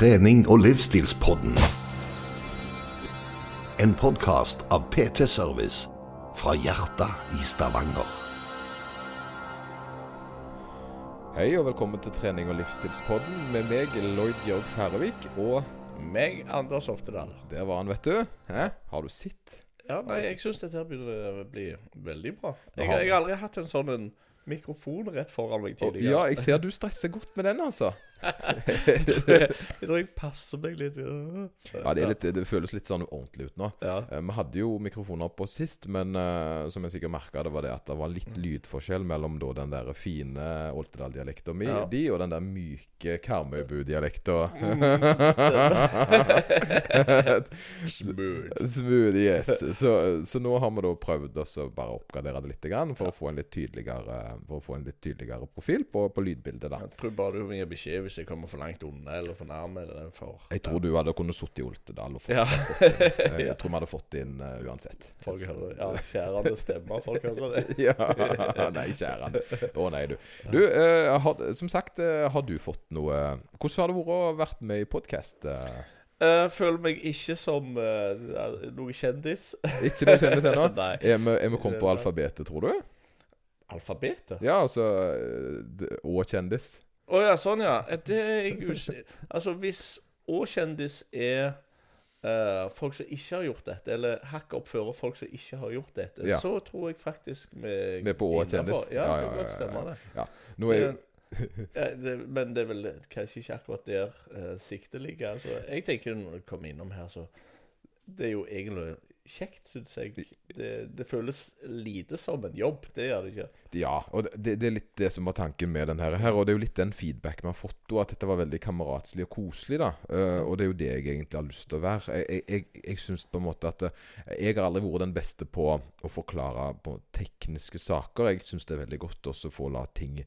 trening- og livsstilspodden. En podkast av PT Service fra hjertet i Stavanger. Hei og velkommen til trening- og livsstilspodden med meg, Lloyd Georg Færøvik. Og Meg, Anders Oftedal. der var han, vet du. Hæ? Har du sett? Ja, nei, jeg syns dette her begynner å bli veldig bra. Jeg, jeg har aldri hatt en sånn en mikrofon rett foran meg tidligere. Ja, jeg ser du stresser godt med den, altså. Jeg, tror jeg passer meg litt. Ja, det, litt, det føles litt sånn ordentlig ut nå. Ja. Eh, Vi hadde jo mikrofoner på sist, men eh, som jeg sikkert merka, det var det at det var litt lydforskjell mellom da den der fine Oltedal-dialekta mi Ja. de, og den der myke Karmøybu-dialekta. Smooth. Smooth, yes. Så, så nå har vi da prøvd oss å bare oppgradere det litt grann, for, å få en litt tydeligere, for å få en litt tydeligere profil på, på lydbildet. da Jeg tror bare du gir beskjed hvis jeg kommer for langt unna eller for nærme. Eller for Jeg tror du hadde kunnet sittet i Oltedal og fått Ja. Jeg, jeg tror vi hadde fått inn uh, uansett. Folk hører Ja, skjærende stemmer. Folk hører det. ja. Nei, kjære. Å nei, du. Du, uh, har, som sagt, uh, har du fått noe Hvordan har det vært å vært med i podkast? Jeg føler meg ikke som noe kjendis. ikke noe kjendis ennå? Er vi, er vi kommet på alfabetet, tror du? Alfabetet? Ja, altså Og kjendis. Å ja, sånn ja. Det er jeg usikker Altså, hvis Å-kjendis er Uh, folk som ikke har gjort dette, eller hakk opp folk som ikke har gjort dette, Ja. så tror jeg faktisk vi Vi er på å kjendis. Ja, Ja, Ja, det kan godt stemme, det. Ja. Nå er jo det, men det er vel kanskje ikke akkurat der uh, siktet ligger. Altså, jeg tenker når du kommer innom her, så Det er jo egentlig kjekt, syns jeg. Det, det føles lite som en jobb. Det gjør det ikke. Ja, og det, det er litt det som var tanken med den her. Og det er jo litt den feedback vi har fått, og at dette var veldig kameratslig og koselig. da Eh, Og det er jo det jeg egentlig har lyst til å være. Jeg, jeg, jeg, syns på en måte at eh, Jeg har aldri vært den beste på å forklare på tekniske saker. Jeg syns det er veldig godt også å få la ting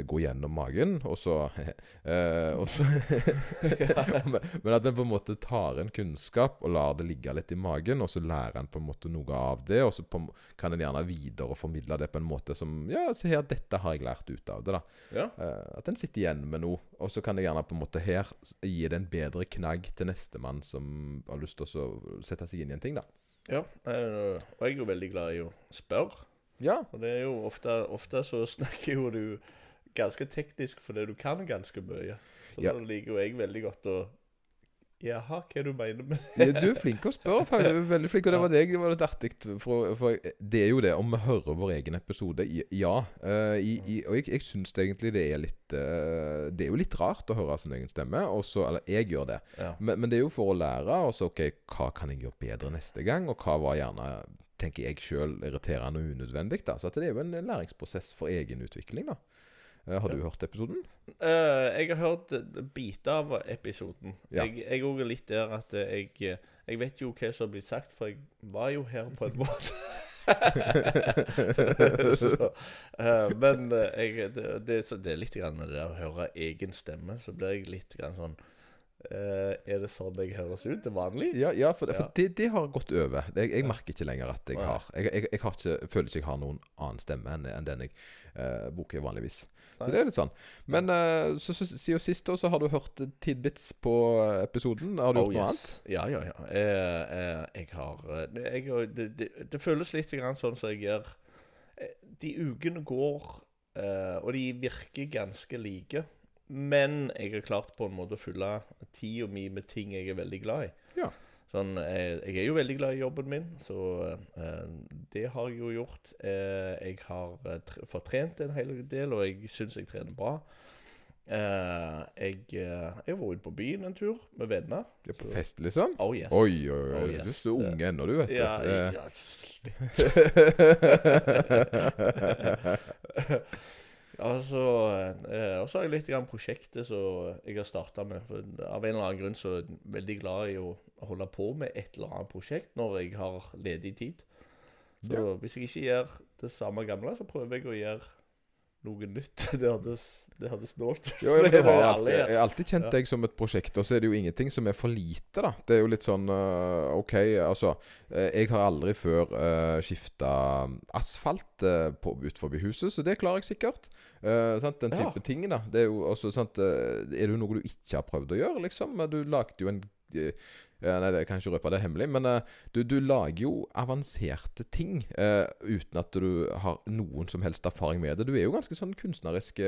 gå gjennom magen, og så eh, og så men, at en på en måte tar en kunnskap og lar det ligge litt i magen, og så lærer en på en måte noe av det, og så på, kan en gjerne videreformidle det på en måte som Ja, se her, dette har jeg lært ut av det, da. Ja. Eh, at en sitter igjen med noe, og så kan jeg gjerne på en måte her gi det en bedre knagg til nestemann som har lyst til å sette seg inn i en ting, da. ja. eh, og jeg er jo veldig glad i å spørre. Ja. Og det er jo ofte, ofte så snakker jo du ganske teknisk fordi du kan ganske mye. Så Ja. da liker jo jeg veldig godt å Jaha, hva det du mener med Ja, Du er flink til å spørre, faktisk. Veldig flink, og det var det det var litt artig. For, for det er jo det, om vi hører vår egen episode, ja. Uh, i, i, og jeg, jeg syns egentlig det er litt uh, Det er jo litt rart å høre sin egen stemme, Også, Eller jeg gjør det. Ja. Men, men det er jo for å lære. Og så OK, hva kan jeg gjøre bedre neste gang? Og hva var gjerne, tenker jeg sjøl, irriterende og unødvendig? da Så at det er jo en læringsprosess for egen utvikling, da. Eh, har du hørt episoden? Uh, jeg har hørt biter av episoden. Ja. Jeg, jeg er litt der at jeg Jeg vet jo hva som har blitt sagt, for jeg var jo her på en måte. så, uh, men jeg, det, det, så det er litt grann med det der å høre egen stemme, så blir jeg litt grann sånn Uh, Er det sånn jeg høres ut til vanlig? Ja, ja for, for Ja. Det, det har gått over. Jeg, jeg merker ikke lenger at jeg har Jeg, jeg, jeg har ikke, føler ikke jeg har noen annen stemme enn, enn den jeg uh, bruker vanligvis. Så det er litt sånn. Men uh, så, så, siden sist da, så har du hørt tidbits på episoden. Har du Oh, gjort noe yes. Ja, ja, ja. Jeg, eh, jeg har eh, det, jeg, det, det, det føles litt grann sånn som jeg gjør De ukene går, og de virker ganske like. Men jeg har klart på en måte å fylle tida mi med ting jeg er veldig glad i. Ja. Sånn, jeg, jeg er jo veldig glad i jobben min, så eh, det har jeg jo gjort. Eh, jeg har eh, tre, fortrent en hel del, og jeg syns jeg trener bra. Eh, jeg, eh, jeg var ute på byen en tur med venner. Ja, på fest, liksom? Oh yes. Oi, oi, oi. Oh, Du er så ung ennå, du, vet du. Ja, jeg, ja. Altså, eh, og så har jeg litt grann prosjektet som jeg har starta med. For av en eller annen grunn så er jeg veldig glad i å holde på med et eller annet prosjekt når jeg har ledig tid. Så Ja. hvis jeg ikke gjør det samme gamle, så prøver jeg å gjøre noe nytt. Det hadde, det snålt. Jo, Det har var alltid, jeg har alltid kjent Ja. deg som et prosjekt, og så er det jo ingenting som er for lite, da. Det er jo litt sånn uh, OK, altså. øh, Jeg har aldri før uh, skifta asfalt uh, på, ut forbi huset, så det klarer jeg sikkert. Uh, sant? Den Ja. type ting, da. Det er jo også sant Er det jo noe du ikke har prøvd å gjøre, liksom? Du lagde jo en ja, Nei, det kan jeg ikke røpe, det er hemmelig. Men øh, du, du lager jo avanserte ting uh, uten at du har noen som helst erfaring med det. Du er jo ganske sånn kunstnerisk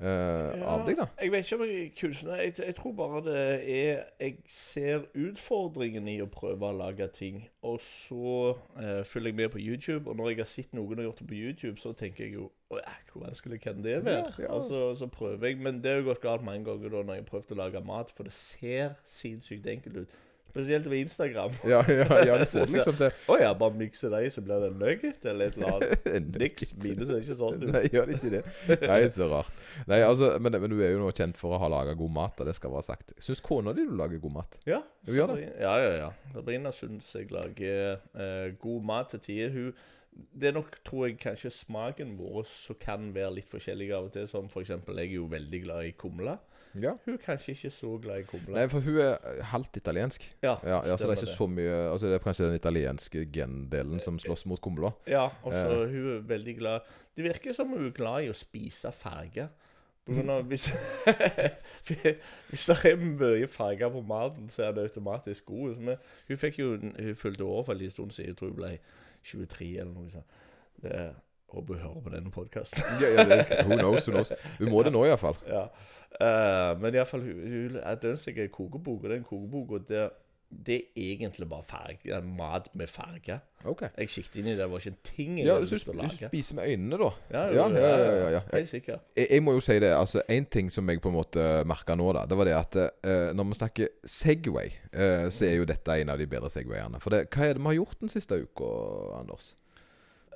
øh, ja, av deg, da. Jeg vet ikke om jeg er kunstner. Jeg, jeg tror bare det er Jeg ser utfordringen i å prøve å lage ting, og så uh, følger jeg med på YouTube. Og når jeg har sett noen har gjort det på YouTube, så tenker jeg jo Hvor vanskelig kan det være? Ja, ja. Altså, så prøver jeg. Men det har jo gått galt mange ganger da når jeg har prøvd å lage mat, for det ser sinnssykt enkelt ut. Spesielt på Instagram. Ja, ja, ja du får liksom det. Å ja, bare mikse de, så blir det nugget eller et eller annet. Niks. Mine ser ikke sånn ut. Nei, gjør det ikke det? Nei, så rart. Nei, altså, men, men du er jo nå kjent for å ha laga god mat, og det skal være sagt. Syns kona di du lager god mat? Ja, Du gjør det? Ja, ja, ja. Sabrina syns jeg lager eh, god mat til tider. Hun Det er nok, tror jeg, kanskje smaken vår som kan være litt forskjellig av og til. Som for eksempel, jeg er jo veldig glad i kumle. Ja. Hun er kanskje ikke så glad i kumle. Nei, for hun er halvt italiensk. ja, Ja, ja, så det er ikke så mye Altså Det er kanskje den italienske gendelen som slåss mot kumla. Ja, og så Eh. hun er veldig glad Det virker som hun er glad i å spise farger. På grunn av hvis, hvis det er mye farger på maten, så er det automatisk god. Men hun fikk jo Hun fulgte år for en liten stund siden. Jeg tror hun ble 23 eller noe sånt. Det, håper hun hører på denne podkasten. Ja, ja, det, who knows, who knows. Hun må det nå, iallfall. ja. Uh, men iallfall hun, er jeg en kokebok, og den kokeboka der det er egentlig bare farge, mat med farge. Ok. Jeg siktet inn i det. Det var ikke en ting jeg Ja, hadde lyst til å du spiser med øynene, da? Ja, Ja, ja, ja, ja, ja. Helt sikkert. Jeg, jeg må jo si det. altså En ting som jeg på en måte merka nå, da, det var det at uh, når vi snakker Segway, uh, så er jo dette en av de bedre Segwayene. For det, hva er det vi har gjort den siste uka, Anders?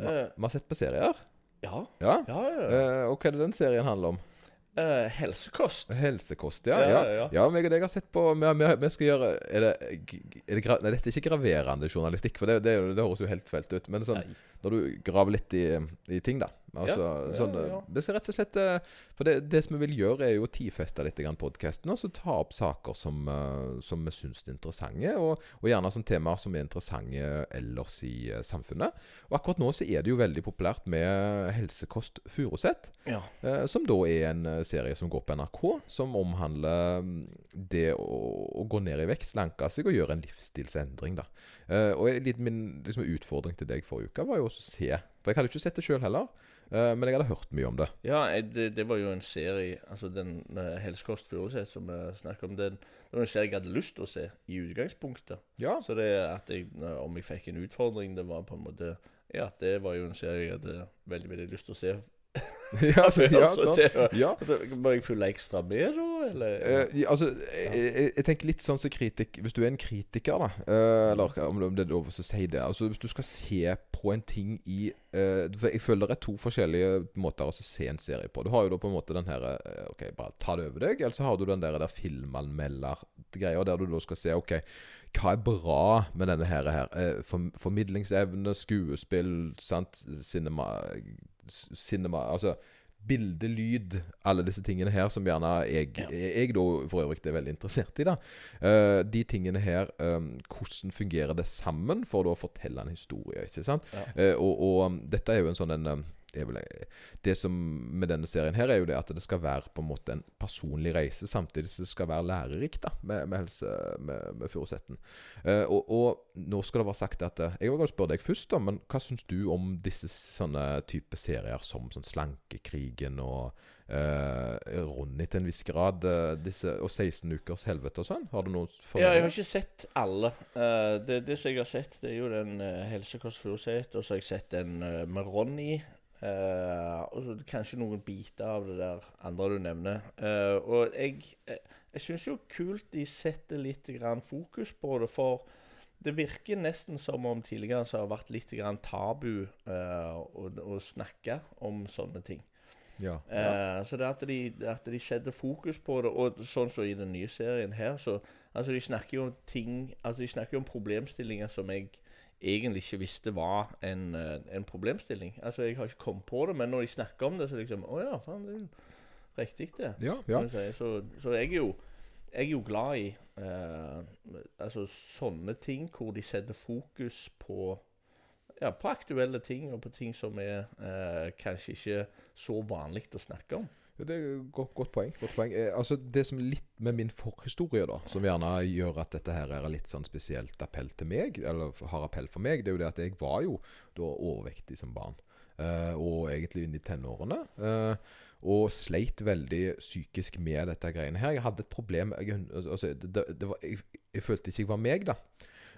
Vi, Eh, har sett på serier. ja. Ja. Ja, ja. Eh, og hva er det den serien handler om? Eh, helsekost. Helsekost, ja. Ja, Ja, ja, meg og deg har sett på Vi, vi, vi skal gjøre Er det, er det Nei, dette er ikke graverende journalistikk, for det, det, det høres jo helt felt ut. Men sånn, når du graver litt i, i ting, da. Altså, Ja, ja, sånn, ja. Det skal rett og slett eh, For det, det som vi vil gjøre, er jo å tidfeste litt podkasten, og så ta opp saker som, eh, som vi syns er interessante, og, og gjerne sånne temaer som er interessante ellers i eh, samfunnet. Og akkurat nå så er det jo veldig populært med Helsekost Furuset. Ja. Eh, som da er en eh, serie som går på NRK, som omhandler mm, det å, å gå ned i vekt, slanke seg og gjøre en livsstilsendring. da. Eh, og litt min liksom, utfordring til deg forrige uke var jo å se For jeg hadde ikke sett det sjøl heller, eh, men jeg hadde hørt mye om det. Ja, det, det var jo en serie Altså den uh, Helsekost Furuset som vi snakker om, den, det var en serie jeg hadde lyst til å se i utgangspunktet. Ja, Så det at jeg, eh, om jeg fikk en utfordring, det var på en måte Ja, det var jo en serie jeg hadde veldig veldig lyst til å se. ja, før, ja, så sånn. ja. Så, Må jeg følge ekstra med, da? Eller? Eh, ja, altså, jeg, jeg, jeg tenker litt sånn som kritikk Hvis du er en kritiker, da eh, Eller om det om det er lov å si det Altså Hvis du skal se på en ting i eh, Jeg føler det er to forskjellige måter å se en serie på. Du har jo da på en måte den her eh, Ok, bare ta det over deg. Eller så har du den der, der filmanmelder-greia, der du da skal se Ok, hva er bra med denne her? her? Eh, for, formidlingsevne, skuespill, sant? Cinema, cinema Altså bilde, lyd, alle disse tingene her som gjerne jeg, jeg da for øvrig er veldig interessert i. da uh, De tingene her, um, hvordan fungerer det sammen for da å fortelle en historie? ikke sant? Ja. Uh, og, og um, dette er jo en sånn en um, vel, det som med denne serien her er jo det at det skal være på en måte en personlig reise, samtidig som det skal være lærerikt da, med, med helse med, med Furusetten. Uh, og, og nå skal det være sagt at eh, Jeg vil spørre deg først, da, men hva syns du om disse sånne type serier som sånn Slankekrigen og uh, Ronny til en viss grad, uh, disse, og 16 ukers helvete og sånn? Har du noe for Ja, jeg har ikke sett alle. Eh, det, det som jeg har sett, det er jo den uh, Helsekost Furuset, og så har jeg sett den eh, med Ronny. Eh, og så kanskje noen biter av det der andre du nevner. Uh, og jeg, jeg, jeg syns jo kult de setter litt grann fokus på det, for det virker nesten som om tidligere så har det vært litt grann tabu uh, å, å snakke om sånne ting. Ja. Eh, så det at de, at de setter fokus på det, og sånn som i den nye serien her, så Altså, de snakker jo om ting Altså, de snakker om problemstillinger som jeg egentlig ikke visste var en, eh, en problemstilling. Altså, Jeg har ikke kommet på det, men når de snakker om det, så liksom Å ja, faen, det er jo riktig, det. Ja, ja. Så, så jeg er jo jeg er jo glad i eh, altså sånne ting hvor de setter fokus på ja, på aktuelle ting, og på ting som er eh, kanskje ikke så vanlig å snakke om. Det er et godt, godt poeng. Godt poeng. Eh, altså Det som litt med min forhistorie, da, som gjerne gjør at dette her er litt sånn spesielt appell til meg, eller har appell for meg, det er jo det at jeg var jo da overvektig som barn. Eh, og egentlig inn i tenårene. Eh, og sleit veldig psykisk med dette greiene her. Jeg hadde et problem jeg, altså, det, det var, jeg, jeg følte ikke jeg var meg, da.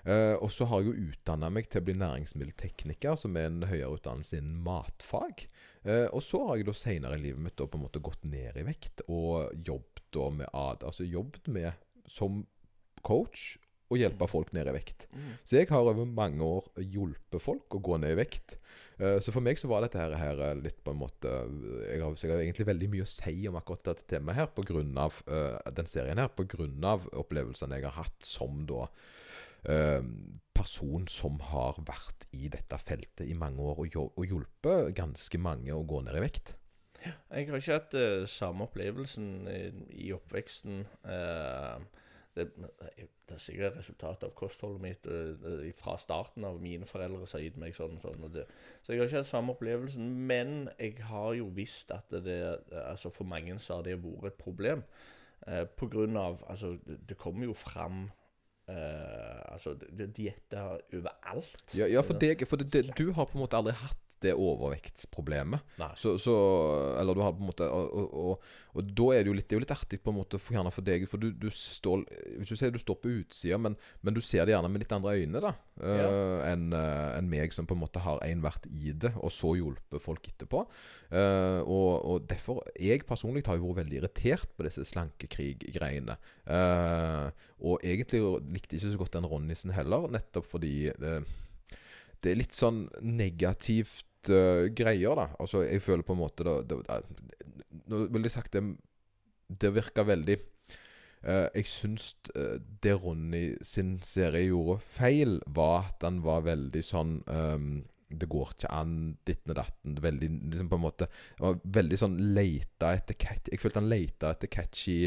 Uh, og så har jeg jo utdanna meg til å bli næringsmiddeltekniker, som er en høyere utdannelse innen matfag. Uh, og så har jeg da senere i livet mitt da på en måte gått ned i vekt og jobbet da med ad, altså jobbet med som coach og hjelpe folk ned i vekt. Mm. Så jeg har over mange år hjulpet folk å gå ned i vekt. Uh, så for meg så var dette her, her litt på en måte jeg har, jeg har, egentlig veldig mye å si om akkurat dette temaet her pga. Uh, den serien her. Pga. opplevelsene jeg har hatt som da person som har vært i dette feltet i mange år og, og hjulpet ganske mange å gå ned i vekt. Jeg har ikke hatt uh, samme opplevelsen i, i oppveksten. Uh, det, det, er sikkert resultat av kostholdet mitt uh, fra starten av mine foreldre som har gitt meg sånn. sånn det, så jeg har ikke hatt samme opplevelsen. Men jeg har jo visst at det, altså for mange så har det vært et problem. på grunn av Altså, det kommer jo fram Uh, altså, dietter overalt. Ja, ja for, det, for det, du har på en måte aldri hatt det overvektsproblemet. Så, så, Eller du har på en måte Og, og, og, og da er det jo litt Det er jo litt artig på en måte for, for deg, for du, du står Hvis du sier du står på utsida, men, men, du ser det gjerne med litt andre øyne da uh, enn uh, en meg, som på en måte har en vært i det, og så hjulpet folk etterpå. Uh, og, derfor Jeg personlig har jo vært veldig irritert på disse slankekrig-greiene. og egentlig likte ikke så godt den Ronnisen heller, nettopp fordi det er litt sånn negativt uh, greier, da. Altså, jeg føler på en måte det, det, Nå vil jeg sagt det Det virka veldig uh, Jeg syns uh, det Ronny sin serie gjorde feil, var at han var veldig sånn um, det går ikke an, ditten og datten. Veldig, liksom på en måte var Veldig sånn leita etter catch, Jeg følte han leita etter catchy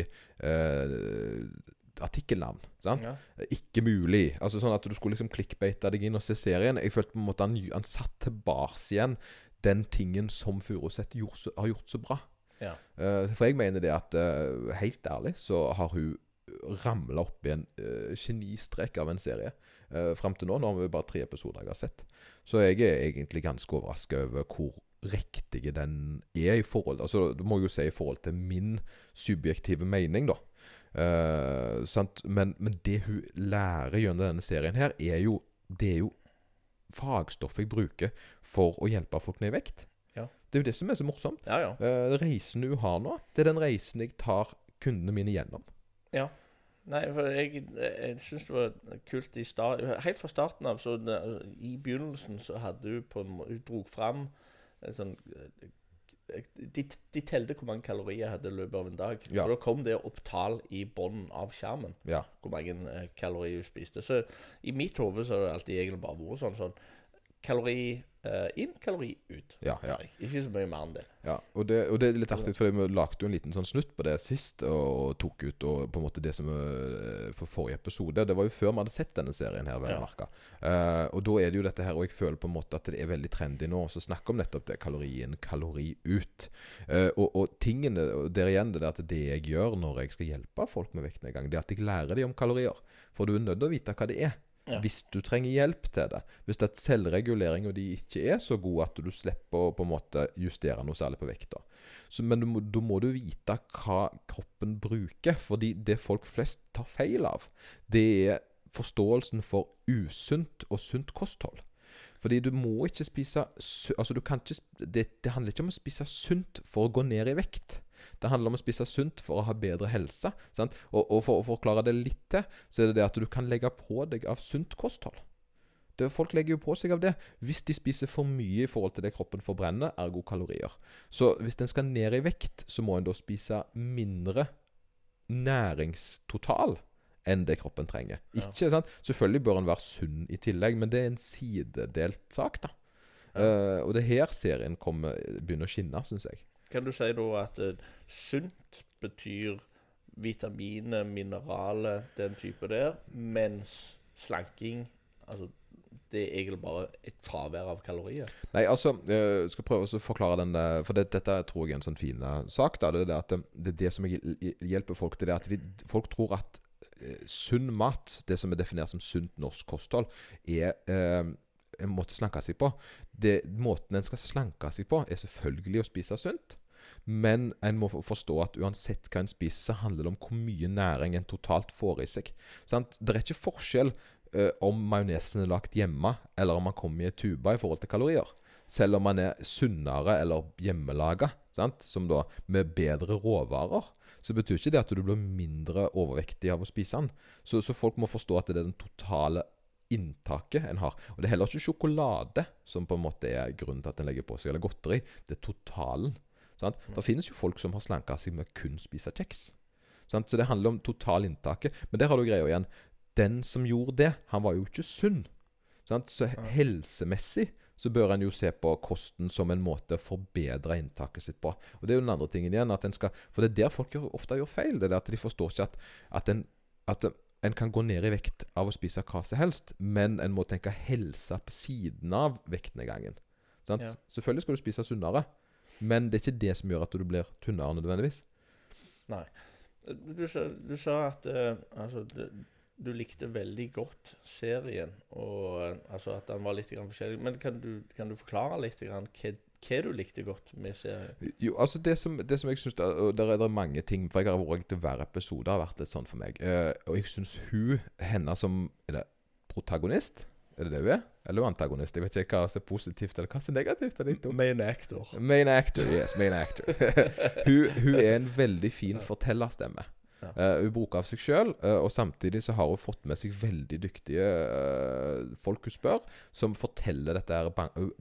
uh, artikkelnavn. Ja. Ikke mulig. Altså Sånn at du skulle liksom klikkbeite deg inn og se serien. Jeg følte på en måte han, han satt tilbake igjen den tingen som Furuseth har gjort så bra. Ja. Uh, for jeg mener det at uh, helt ærlig så har hun ramla opp i en uh, genistrek av en serie. Uh, Fram til nå. Nå har vi bare tre episoder jeg har sett. Så jeg er egentlig ganske overraska over hvor riktig den er i forhold Altså, du må jo si i forhold til min subjektive mening, da. Uh, men, men, det hun lærer gjennom denne serien her, er jo Det er jo fagstoffet jeg bruker for å hjelpe folk ned i vekt. Ja. Det er jo det som er så morsomt. Ja, ja. Uh, reisen hun har nå, det er den reisen jeg tar kundene mine gjennom. Ja. Nei, for jeg, jeg syns det var kult i start Helt fra starten av, så I begynnelsen så hadde hun på en måte Hun dro fram en sånn de, de telte hvor mange kalorier jeg hadde i løpet av en dag. Ja. Og da kom det opp tall i bunnen av skjermen. Ja. Hvor mange eh, kalorier du spiste. Så i mitt hode så har det alltid egentlig bare vært sånn sånn Kalori uh, inn, kalori ut. Ja, ja. Ikke så mye mer enn det. Ja, og det, og det er litt artig, for vi lagde jo en liten sånn snutt på det sist, og tok ut og på en måte det som På for forrige episode. Det var jo før vi hadde sett denne serien her, ja. Uh, og da er det jo dette her, og jeg føler på en måte at det er veldig trendy nå å snakke om nettopp det kalori inn, kalori ut. Uh, og, og tingene, og der igjen det er at det jeg gjør når jeg skal hjelpe folk med vektnedgang, det er at jeg lærer dem om kalorier. For du er nødt til å vite hva det er. Ja. Hvis du trenger hjelp til det. Hvis det er selvregulering og de ikke er så gode at du slipper å på en måte justere noe særlig på vekta. Men da må, må, du vite hva kroppen bruker. Fordi det folk flest tar feil av, det er forståelsen for usunt og sunt kosthold. Fordi du må ikke spise Altså, du kan ikke det, det handler ikke om å spise sunt for å gå ned i vekt. Det handler om å spise sunt for å ha bedre helse. Og, og, for å forklare det litt til, så er det det at du kan legge på deg av sunt kosthold. Det, folk legger jo på seg av det hvis de spiser for mye i forhold til det kroppen forbrenner, ergo kalorier. Så hvis en skal ned i vekt, så må en da spise mindre næringstotal enn det kroppen trenger. Ja. Ikke sant? Selvfølgelig bør en være sunn i tillegg, men det er en sidedelt sak, da. Uh, og det er her serien kommer, begynner å skinne, syns jeg. Kan du si da at eh, sunt betyr vitaminer, mineraler, den type der, mens slanking Altså, det er egentlig bare et fravær av kalorier? Nei, altså Jeg skal prøve å forklare den For det, dette tror jeg er en sånn fin eh, sak. da Det er det eh, det, er det som hjelper folk til, det at de, folk tror at eh, sunn mat, det som er definert som sunt norsk kosthold, er eh, en måte å slanke seg på. Det, måten en skal slanke seg på, er selvfølgelig å spise sunt. Men en må forstå at uansett hva en spiser, så handler det om hvor mye næring en totalt får i seg. Sant? Det er ikke forskjell uh, om majonesen er lagt hjemme, eller om man kommer i en tube i forhold til kalorier. Selv om man er sunnere eller hjemmelaga, som da med bedre råvarer, så betyr ikke det at du blir mindre overvektig av å spise den. Så, så folk må forstå at det er den totale inntaket en har. Og det er heller ikke sjokolade som på en måte er grunnen til at en legger på seg, eller godteri. Det er totalen. Sant? Det finnes jo folk som har slanka seg med kun spise kjeks. Sant? Så det handler om totalinntaket. Men der har du greia igjen. Den som gjorde det, han var jo ikke sunn. Sant? Så helsemessig så bør en jo se på kosten som en måte å forbedre inntaket sitt på. Og Det er jo den andre tingen igjen. Skal, for det er der folk gjør, ofte gjør feil. Det er at de forstår ikke at, at, en, at en kan gå ned i vekt av å spise hva som helst, men en må tenke helse på siden av vektnedgangen. Sant? Ja. Selvfølgelig skal du spise sunnere, men det er ikke det som gjør at du blir tynnere nødvendigvis. Nei. Du sa, du sa at eh, altså, det, du likte veldig godt serien, og eh, altså at den var litt grann forskjellig. Men kan du, kan du forklare litt grann hva, hva du likte godt med serien? Jo, altså det som, det som jeg synes og Der er det mange ting For jeg har vært til hver episode har vært litt sånn for meg. Eh, og jeg syns hun, henne som Er det protagonist? Er det det hun er? Eller er antagonist? Jeg vet ikke hva som er positivt, eller hva som er negativt. Er? Main actor. Main actor, yes. Main actor. hun, hun er en veldig fin fortellerstemme. Ja. Uh, hun bruker av seg sjøl, og samtidig så har hun fått med seg veldig dyktige uh, folk hun spør, som forteller dette her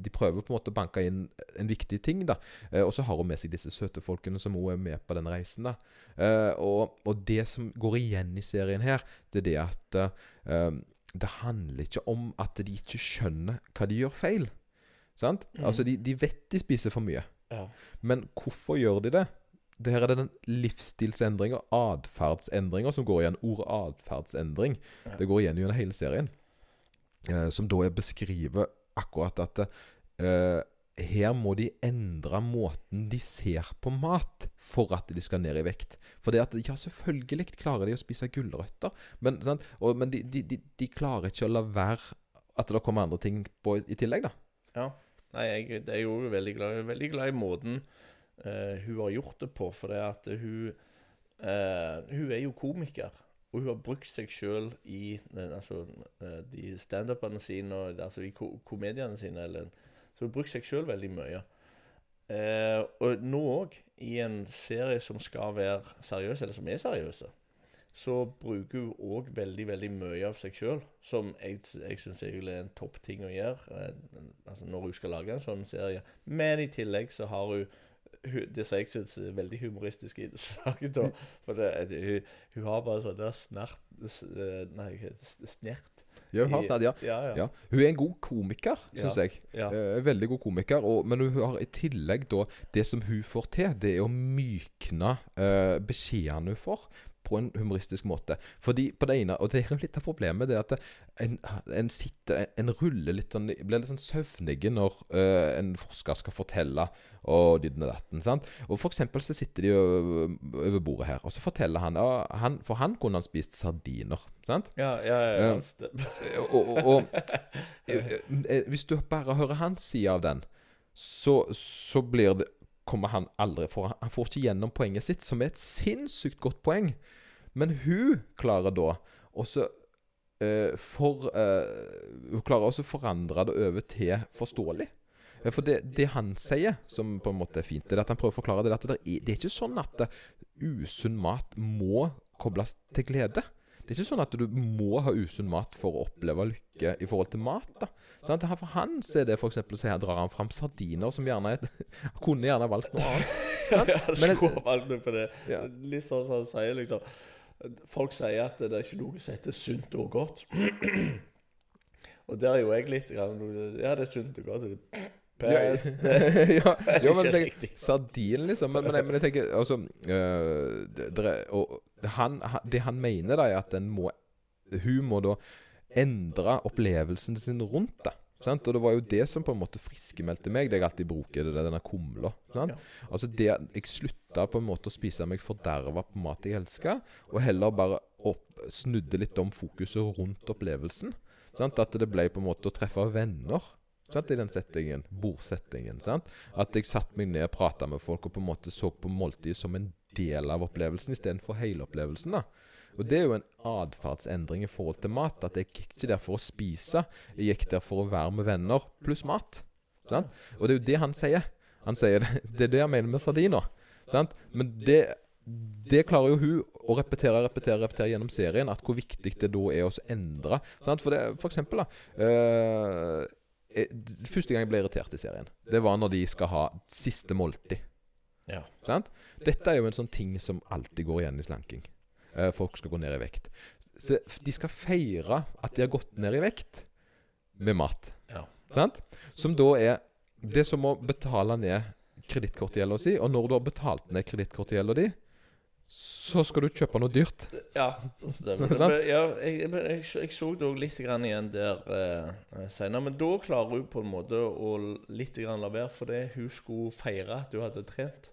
De prøver på en måte å banke inn en viktig ting, da. Eh, og så har hun med seg disse søte folkene som hun er med på den reisen, da. Eh, og, og det som går igjen i serien her, det er det at eh, det handler ikke om at de ikke skjønner hva de gjør feil. Sant? Mm. Altså, de, de vet de spiser for mye. Ja. Men hvorfor gjør de det? Det her er det den livsstilsendringa, atferdsendringa, som går igjen. Ordet atferdsendring. Ja. Det går igjen gjennom hele serien. Eh, som da er beskriver akkurat at eh, her må de endre måten de ser på mat for at de skal ned i vekt. For det at, ja, selvfølgelig klarer de å spise gulrøtter, men? Og, men de, de, de, klarer ikke å la være at det kommer andre ting på i tillegg, da. Ja. Nei, jeg, det er jo veldig glad, veldig glad i måten uh, hun har gjort det på. For det at hun uh, Hun er jo komiker. Og hun har brukt seg sjøl i eh, altså, de standupene sine og altså i ko komediene sine. Eller, så hun brukt seg sjøl veldig mye. Eh, og nå òg, i en serie som skal være seriøs, eller som er seriøse, så bruker hun òg veldig veldig mye av seg sjøl, som jeg, jeg syns er en topp ting å gjøre eh, altså når hun skal lage en sånn serie. Men i tillegg så har hun det som jeg syns er veldig humoristisk i da. For det, hun, hun har bare sånn der snert eh, Nei, snert. Ja, hun har stadig, ja. Ja, ja. Hun er en god komiker, syns jeg. Eh, veldig god komiker. Og, men hun har i tillegg da Det som hun får til, det er å mykne uh, beskjedene hun får. På en humoristisk måte. Fordi på det ene Og det er jo litt av problemet, det er at en, en sitter En ruller litt sånn Blir litt sånn søvnig når uh, en forsker skal fortelle og ditten og datten. sant? Og For eksempel så sitter de ø- over bordet her, og så forteller han, han For han kunne han spist sardiner. sant? Ja, ja, ja, ja. Uh, og, og, og eh, eh, Hvis du bare hører hans side av den, så, så blir det kommer han aldri for Han får ikke gjennom poenget sitt, som er et sinnssykt godt poeng. Men hun klarer da også Uh, for uh, forandre det over til forståelig. Eh, For det, det han sier, som på en måte er fint, det er at han prøver å forklare det at det er, det er ikke sånn at usunn mat må kobles til glede. Det er ikke sånn at du må ha usunn mat for å oppleve lykke i forhold til mat. da. Sånn at For han så er det f.eks. så her drar han fram sardiner, som gjerne er Kunne gjerne valgt noe annet. ja, skulle ha valgt noe på det. Ja. Litt sånn som han sier, liksom Folk sier at det er ikke noe som heter sunt og godt. og der er jo jeg litt grann, Ja, det er sunt og godt. Pass. ja, ja, men ikke tenk. Sardin, liksom. Men, men, jeg- men jeg tenker altså øh, det, det, er- og han, han, det han mener, da, er at den må Hun må da endre opplevelsen sin rundt det. Sant? Og det var jo det som på en måte friskmeldte meg, det jeg alltid bruker, det der, denne kumla. Altså det Jeg slutta på en måte å spise meg forderva på mat jeg elska, og heller bare opp, snudde litt om fokuset rundt opplevelsen. Sant? At det ble på en måte å treffe venner. Sant? I den settingen, bordsettingen. Sant? At jeg satte meg ned og prata med folk og på en måte så på måltidet som en del av opplevelsen istedenfor hele opplevelsen. da. Og det er jo en atferdsendring i forhold til mat. At jeg gikk ikke der for å spise, jeg gikk der for å være med venner pluss mat. Sant? Og det er jo det han sier. Han sier det, er det han mener med sardiner. Sant? Men det, det klarer jo hun å repetere repetere, repetere gjennom serien. At hvor viktig det da er å endre. Sant? For, det, for eksempel, da øh, Første gang jeg ble irritert i serien, det var når de skal ha siste måltid. Ja. Sant? Dette er jo en sånn ting som alltid går igjen i slanking. Eh, folk skal gå ned i vekt. Så de skal feire at de har gått ned i vekt med mat. Ja. Sant? Som da er Det er som å betale ned kredittkortgjelda si, og når du har betalt ned kredittkortgjelda di, så skal du kjøpe noe dyrt. Ja, stemmer. Det ble- ja, jeg, jeg, jeg, jeg så det òg litt grann igjen der eh, senere. Men da klarer hun på en måte å litt grann la være, fordi hun skulle feire at hun hadde trent.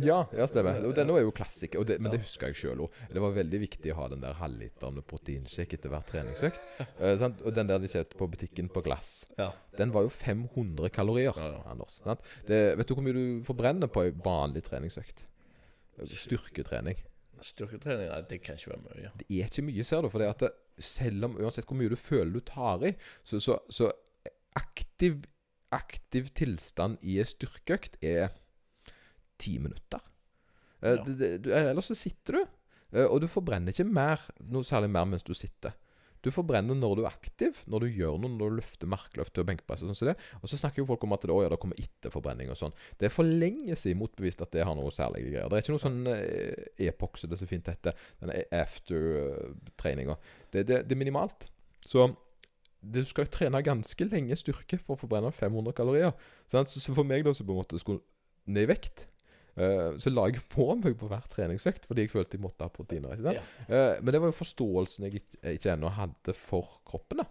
Ja, ja stemmer. Denne er jo klassiker, det, men det husker jeg sjøl òg. Det var veldig viktig å ha den der halvliteren med proteinshake etter hver treningsøkt. Eh, sant? og den der de kjøpte på butikken på glass, Ja. den var jo 500 kalorier. Ja, ja. Anders, sant? Det, vet du hvor mye du forbrenner på ei vanlig treningsøkt? Styrketrening. Styrketrening nei, det kan ikke være mye. Det er ikke mye, ser du. For det at det, selv om uansett hvor mye du føler du tar i, så, så, så aktiv, aktiv tilstand i ei styrkeøkt er ti minutter. Eh, Ja. du, ellers så sitter du, eh, og du forbrenner ikke mer, noe særlig mer mens du sitter. Du forbrenner når du er aktiv, når du gjør noe, når du løfter markløft og benkpress og sånn som det. Og så snakker jo folk om at det, å, ja, det kommer etterforbrenning og sånn. Det er for lenge siden motbevist at det har noe særlige greier. Det er ikke noe sånn eh, epox, det så fint heter. Denne after-treninga. Det, det, det er minimalt. Så du skal trene ganske lenge styrke for å forbrenne 500 kalorier. Så for meg da, så på en måte skulle ned i vekt eh, så la jeg på meg på hver treningsøkt fordi jeg følte jeg måtte ha proteiner. Ja. Uh, men det var jo forståelsen jeg ikke, ikke ennå hadde for kroppen. da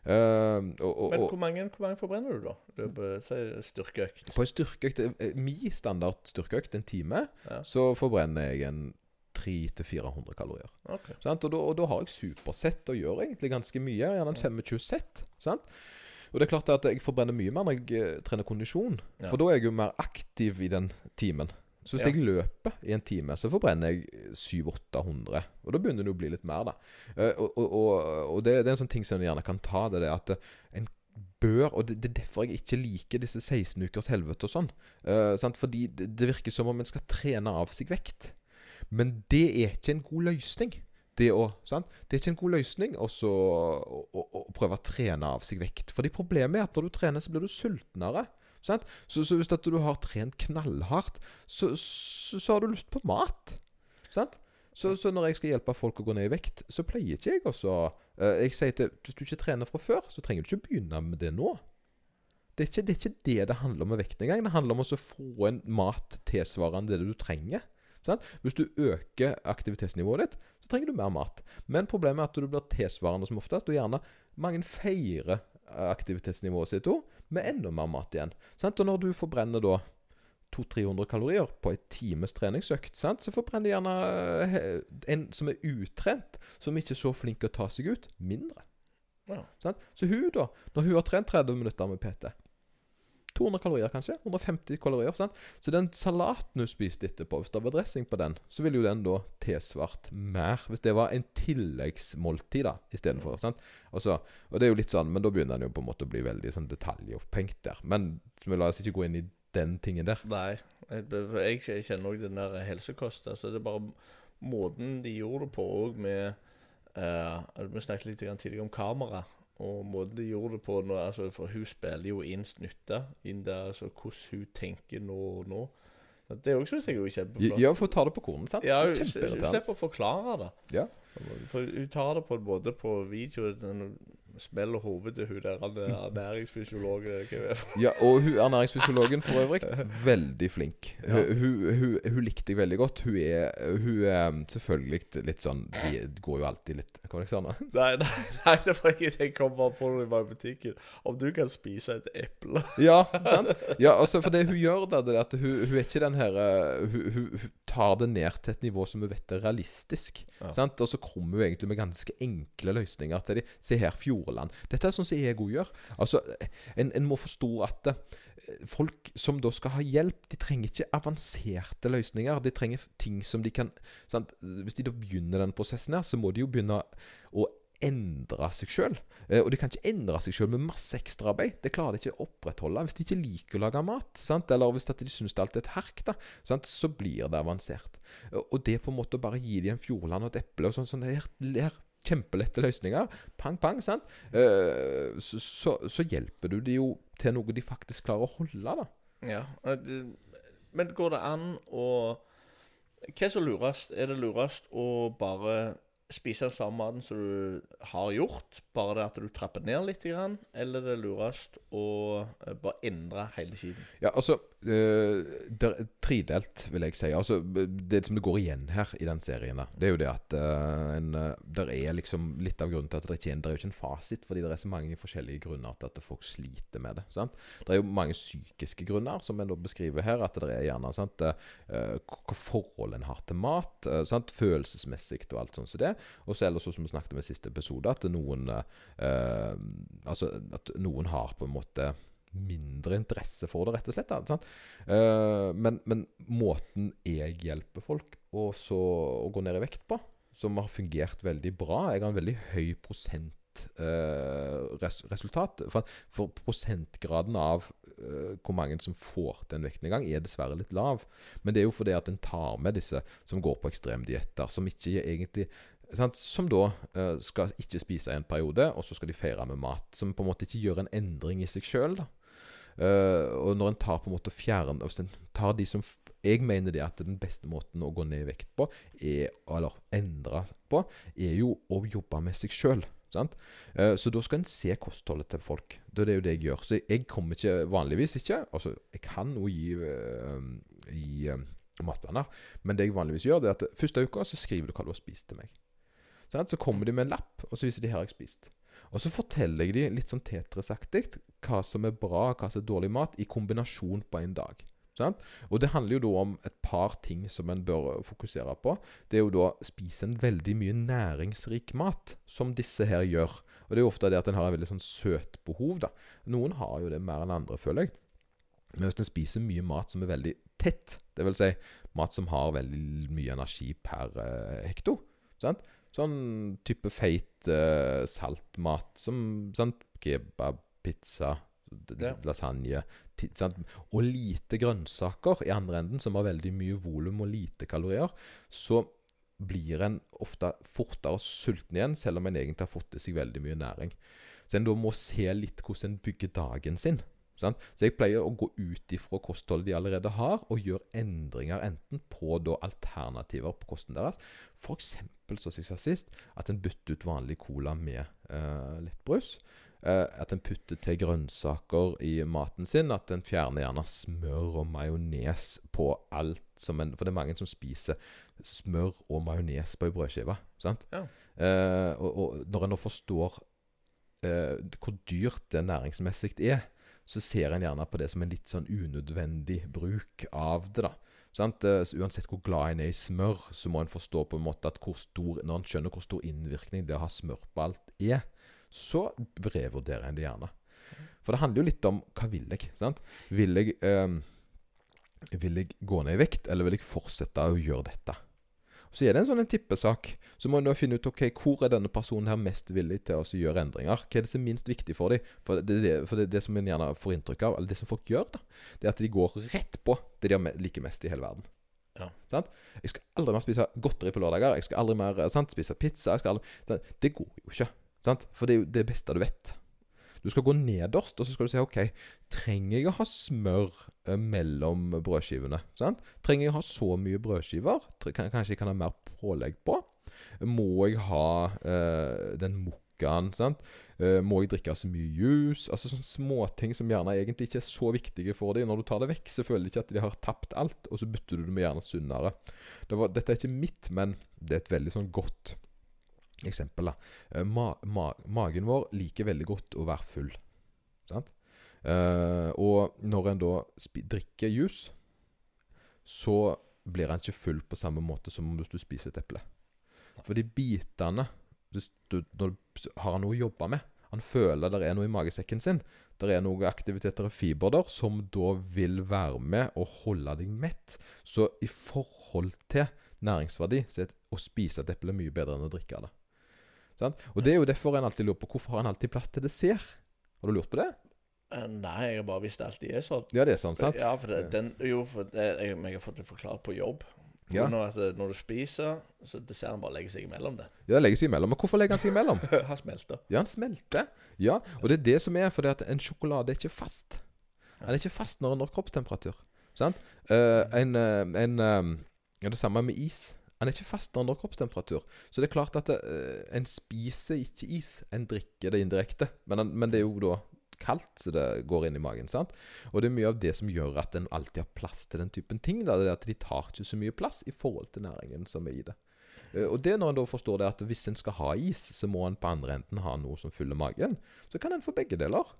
Uh, og, og, Men hvor mange, hvor mange forbrenner du, da? Løpet, styrkeøkt. på en styrkeøkt Min standard styrkeøkt, en time, Ja. så forbrenner jeg en 300-400 kalorier. Okay. Sant? Og, da, og da har jeg supersett og gjør egentlig ganske mye. Gjerne en 25 sett. Sant? Og det er klart at jeg forbrenner mye mer når jeg eh, trener kondisjon. Ja. For da er jeg jo mer aktiv i den timen. Så hvis Ja. jeg løper i en time, så forbrenner jeg 700-800. Og da begynner det å bli litt mer, da. Eh, og og, og, og det, det er en sånn ting som en gjerne kan ta, det er at eh, en bør Og det, det er derfor jeg ikke liker disse 16 ukers helvete og sånn. Uh, sant? Fordi det, det virker som om en skal trene av seg vekt. Men det er ikke en god løsning. Det, òg. det er ikke en god løsning å å- å- å prøve å trene av seg vekt. Fordi problemet er at når du trener, så blir du sultnere. Så, så hvis du har trent knallhardt, så, så, så har du lyst på mat. Sant? Så, så når jeg skal hjelpe folk å gå ned i vekt, så pleier ikke jeg også eh, Jeg sier til Hvis du ikke trener fra før, så trenger du ikke begynne med det nå. Det er ikke det er ikke det, det handler om med vekten engang. Det handler om å få en mat tilsvarende det du trenger. Sant? Hvis du øker aktivitetsnivået ditt, så trenger du mer mat. Men problemet er at du blir tilsvarende som oftest, og gjerne mange feirer eh, aktivitetsnivået sitt òg med enda mer mat igjen. Sant? Og når du forbrenner da 200-300 kalorier på en times treningsøkt, sant? så forbrenner gjerne eh, en som er utrent, som ikke er så flink til å ta seg ut, mindre. Ja. Sant? Så hun, da, når hun har trent 30 minutter med PT 200 kalorier, kanskje. 150 kalorier. sant? Så den salaten hun spiste etterpå, hvis det var dressing på den, så ville jo den da tilsvart mer. Hvis det var en tilleggsmåltid da, istedenfor. sant? Og, og det er jo litt sånn, men da begynner den jo på en måte å bli veldig sånn detaljopphengt der. Men vi la oss ikke gå inn i den tingen der. Nei. Jeg, jeg kjenner òg den der helsekosten. Så det er bare måten de gjorde det på òg med eh, Vi snakket litt tidligere om kamera. Og måten de gjorde det på nå, altså, For hun spiller jo inn snutter inn der, altså hvordan hun tenker nå og nå. Det òg syns jeg er kjempeflott. Ja, for hun tar det på kornet, sant? Ja, hun hun slipper å forklare det. Ja. For hun tar det på både på video smeller hodet til hun der er ernæringsfysiologen. er det? Ja, og hun ernæringsfysiologen for øvrig, veldig flink. Ja. Hun, hun, hun, hun likte jeg veldig godt. Hun er, hun er um, selvfølgelig litt sånn De går jo alltid litt Hva var det jeg sa nå? Nei, nei, nei, det var ikke det jeg kom bare på når jeg var i butikken. Om du kan spise et eple Ja, sant? Ja, altså, for det hun gjør da, det er at hun, er ikke den her uh, hun, tar det ned til et nivå som hun vet er realistisk. Ja. Sant? Og så kommer hun egentlig med ganske enkle løsninger til de. Se her, Fjordland. Dette er sånn som òg gjør. Altså, en, en må forstå at eh, folk som da skal ha hjelp, de trenger ikke avanserte løsninger. De trenger ting som de kan sant? Hvis de da begynner den prosessen her, så må de jo begynne å endre seg sjøl. Og de kan ikke endre seg sjøl med masse ekstraarbeid. Det klarer de ikke å opprettholde. Hvis de ikke liker å lage mat, sant? eller hvis de syns det alltid er et herk, da, så blir det avansert. Og det på en måte å bare gi dem en Fjordland og et eple og sånn, sånn det er, det er kjempelette løsninger. Pang, pang, sant? Uh, så, så, så hjelper du de jo til noe de faktisk klarer å holde, da. Ja. Men går det an å Hva er så lurest? Er det lurest å bare spise den samme maten som du har gjort, bare det at du trapper ned litt, eller er det lurest å eh, bare endre hele tiden? Ja, altså Det er tredelt, vil jeg si. Altså, det som det går igjen her i den serien, da, det er jo det at uh, en, eh, der er liksom litt av grunnen til at det ikke er, det er jo ikke en fasit, fordi det er så mange forskjellige grunner til at folk sliter med det. sant? Det er jo mange psykiske grunner, som en da beskriver her. At det er gjerne sant, uh, hva forhold en har til mat, uh, sant? følelsesmessig og alt sånt som det. Og så ellers, som vi snakket om i siste episode, at noen eh, Altså at noen har på en måte mindre interesse for det, rett og slett. Da? Eh, men, men måten jeg hjelper folk å så, å gå ned i vekt på, som har fungert veldig bra Jeg har en veldig høy prosent eh, resultat. For, for prosentgraden av uh, hvor mange som får til en vektnedgang, er dessverre litt lav. Men det er jo fordi at en tar med disse som går på ekstremdietter, som ikke egentlig? Som da skal ikke spise i en periode, og så skal de feire med mat. Som på en måte ikke gjør en endring i seg sjøl. Uh, og når en tar på en måte fjern Hvis en tar de som Jeg mener det at den beste måten å gå ned i vekt på, er, eller endre på, er jo å jobbe med seg sjøl. Eh, så da skal en se kostholdet til folk. Det er jo det jeg gjør. Så jeg kommer ikke vanligvis ikke Altså, jeg kan jo gi, øh, gi øh, matplaner, men det jeg vanligvis gjør, det er at første uka så skriver du hva du har spist til meg. Så kommer de med en lapp, og så viser de her jeg har spist. Og så forteller jeg de litt sånn Tetris-aktig hva som er bra, og hva som er dårlig mat, i kombinasjon på en dag. Sant? Og det handler jo da om et par ting som en bør fokusere på. Det er jo da spise en veldig mye næringsrik mat, som disse her gjør. Og det er jo ofte det at en har en veldig sånn søt behov, da. Noen har jo det mer enn andre, føler jeg. Men hvis en spiser mye mat som er veldig tett, dvs. Si mat som har veldig mye energi per eh, hekto sant? Sånn type feit uh, saltmat som sant? kebab, pizza, Ja. lasagne sant? Og lite grønnsaker i andre enden, som har veldig mye volum og lite kalorier, så blir en ofte fortere sulten igjen, selv om en egentlig har fått i seg veldig mye næring. Så en da må se litt hvordan en bygger dagen sin. Sant? Så jeg pleier å gå ut ifra kostholdet de allerede har, og gjøre endringer enten på da alternativer på kosten deres. F.eks. som jeg sa sist, at en bytter ut vanlig cola med eh, lettbrus. Eh, at en putter til grønnsaker i maten sin. At en fjerner gjerne smør og majones på alt som en For det er mange som spiser smør og majones på ei brødskive. Sant? Ja. Eh, og, og når en nå forstår eh, hvor dyrt det næringsmessig er, så ser en gjerne på det som en litt sånn unødvendig bruk av det. da. Sant? Eh, uansett hvor glad en er i smør, så må en forstå på en måte at stor, når en skjønner hvor stor innvirkning det å ha smør på alt er, så revurderer en det gjerne. For det handler jo litt om hva vil jeg? sant? Vil jeg, eh, vil jeg gå ned i vekt, eller vil jeg fortsette å gjøre dette? Så er det en sånn en tippesak. Så må en da finne ut ok, hvor er denne personen her mest villig til å gjøre endringer. Hva er det som er minst viktig for dem? For det, er det, for det, det som en gjerne får inntrykk av, eller det som folk gjør, da, det er at de går rett på det de liker mest i hele verden. Ja. Sant? Jeg skal aldri mer spise godteri på lørdager. Jeg skal aldri mer eh, sant, spise pizza. Jeg skal aldri, det, det går jo ikke. Sant? For det er jo det beste du vet. Du skal gå nederst, og så skal du si OK, trenger jeg å ha smør eh, mellom brødskivene? Sant? Trenger jeg å ha så mye brødskiver? Kanskje jeg kan ha mer pålegg på? Må jeg ha eh, den mokkaen? Sant? Eh, må jeg drikke så mye juice? Altså sånne småting som gjerne egentlig ikke er så viktige for dem. Når du tar det vekk, så føler de ikke at de har tapt alt, og så bytter du det med gjerne sunnere. Det var, dette er ikke mitt, men det er et veldig sånn godt eksempel. da. Eh, Ma ma magen vår liker veldig godt å være full. Sant? Eh, og når en da drikker juice, så blir en ikke full på samme måte som hvis du spiser et eple. For de bitene du, du, du har han noe å jobbe med Han føler det er noe i magesekken sin. Det er noen aktiviteter og fiber der som da vil være med og holde deg mett. Så i forhold til næringsverdi så er å spise et eple mye bedre enn å drikke det. Sant? Og det er jo derfor en alltid lurer på hvorfor har en alltid plass til dessert. Har du lurt på det? Eh, Nei, jeg har bare visst det alltid er sånn. Ja, det er sånn, sant? Ja, for det, den, jo, for det, jeg, jeg har fått det forklart på jobb. Ja. Når, at, eh, når du spiser, så desserten bare legger seg imellom det. Ja, det legger seg imellom. Men hvorfor legger han seg imellom? han smelter. Ja, han smelter. Ja, og det er det som er, fordi at en sjokolade er ikke fast. Den er ikke fast når den når kroppstemperatur. Sant? Uh, en, en Ja, det samme med is. Den er ikke fast når når kroppstemperatur. Så det er klart at eh, en spiser ikke is. En drikker det indirekte. Men, men det er jo da kaldt, så det går inn i magen. sant? Og det er mye av det som gjør at en alltid har plass til den typen ting. Da, det er at de tar ikke så mye plass i forhold til næringen som er i det. Eh, Og det når en da forstår det at hvis en skal ha is, så må en på andre enden ha noe som fyller magen. Så kan en få begge deler.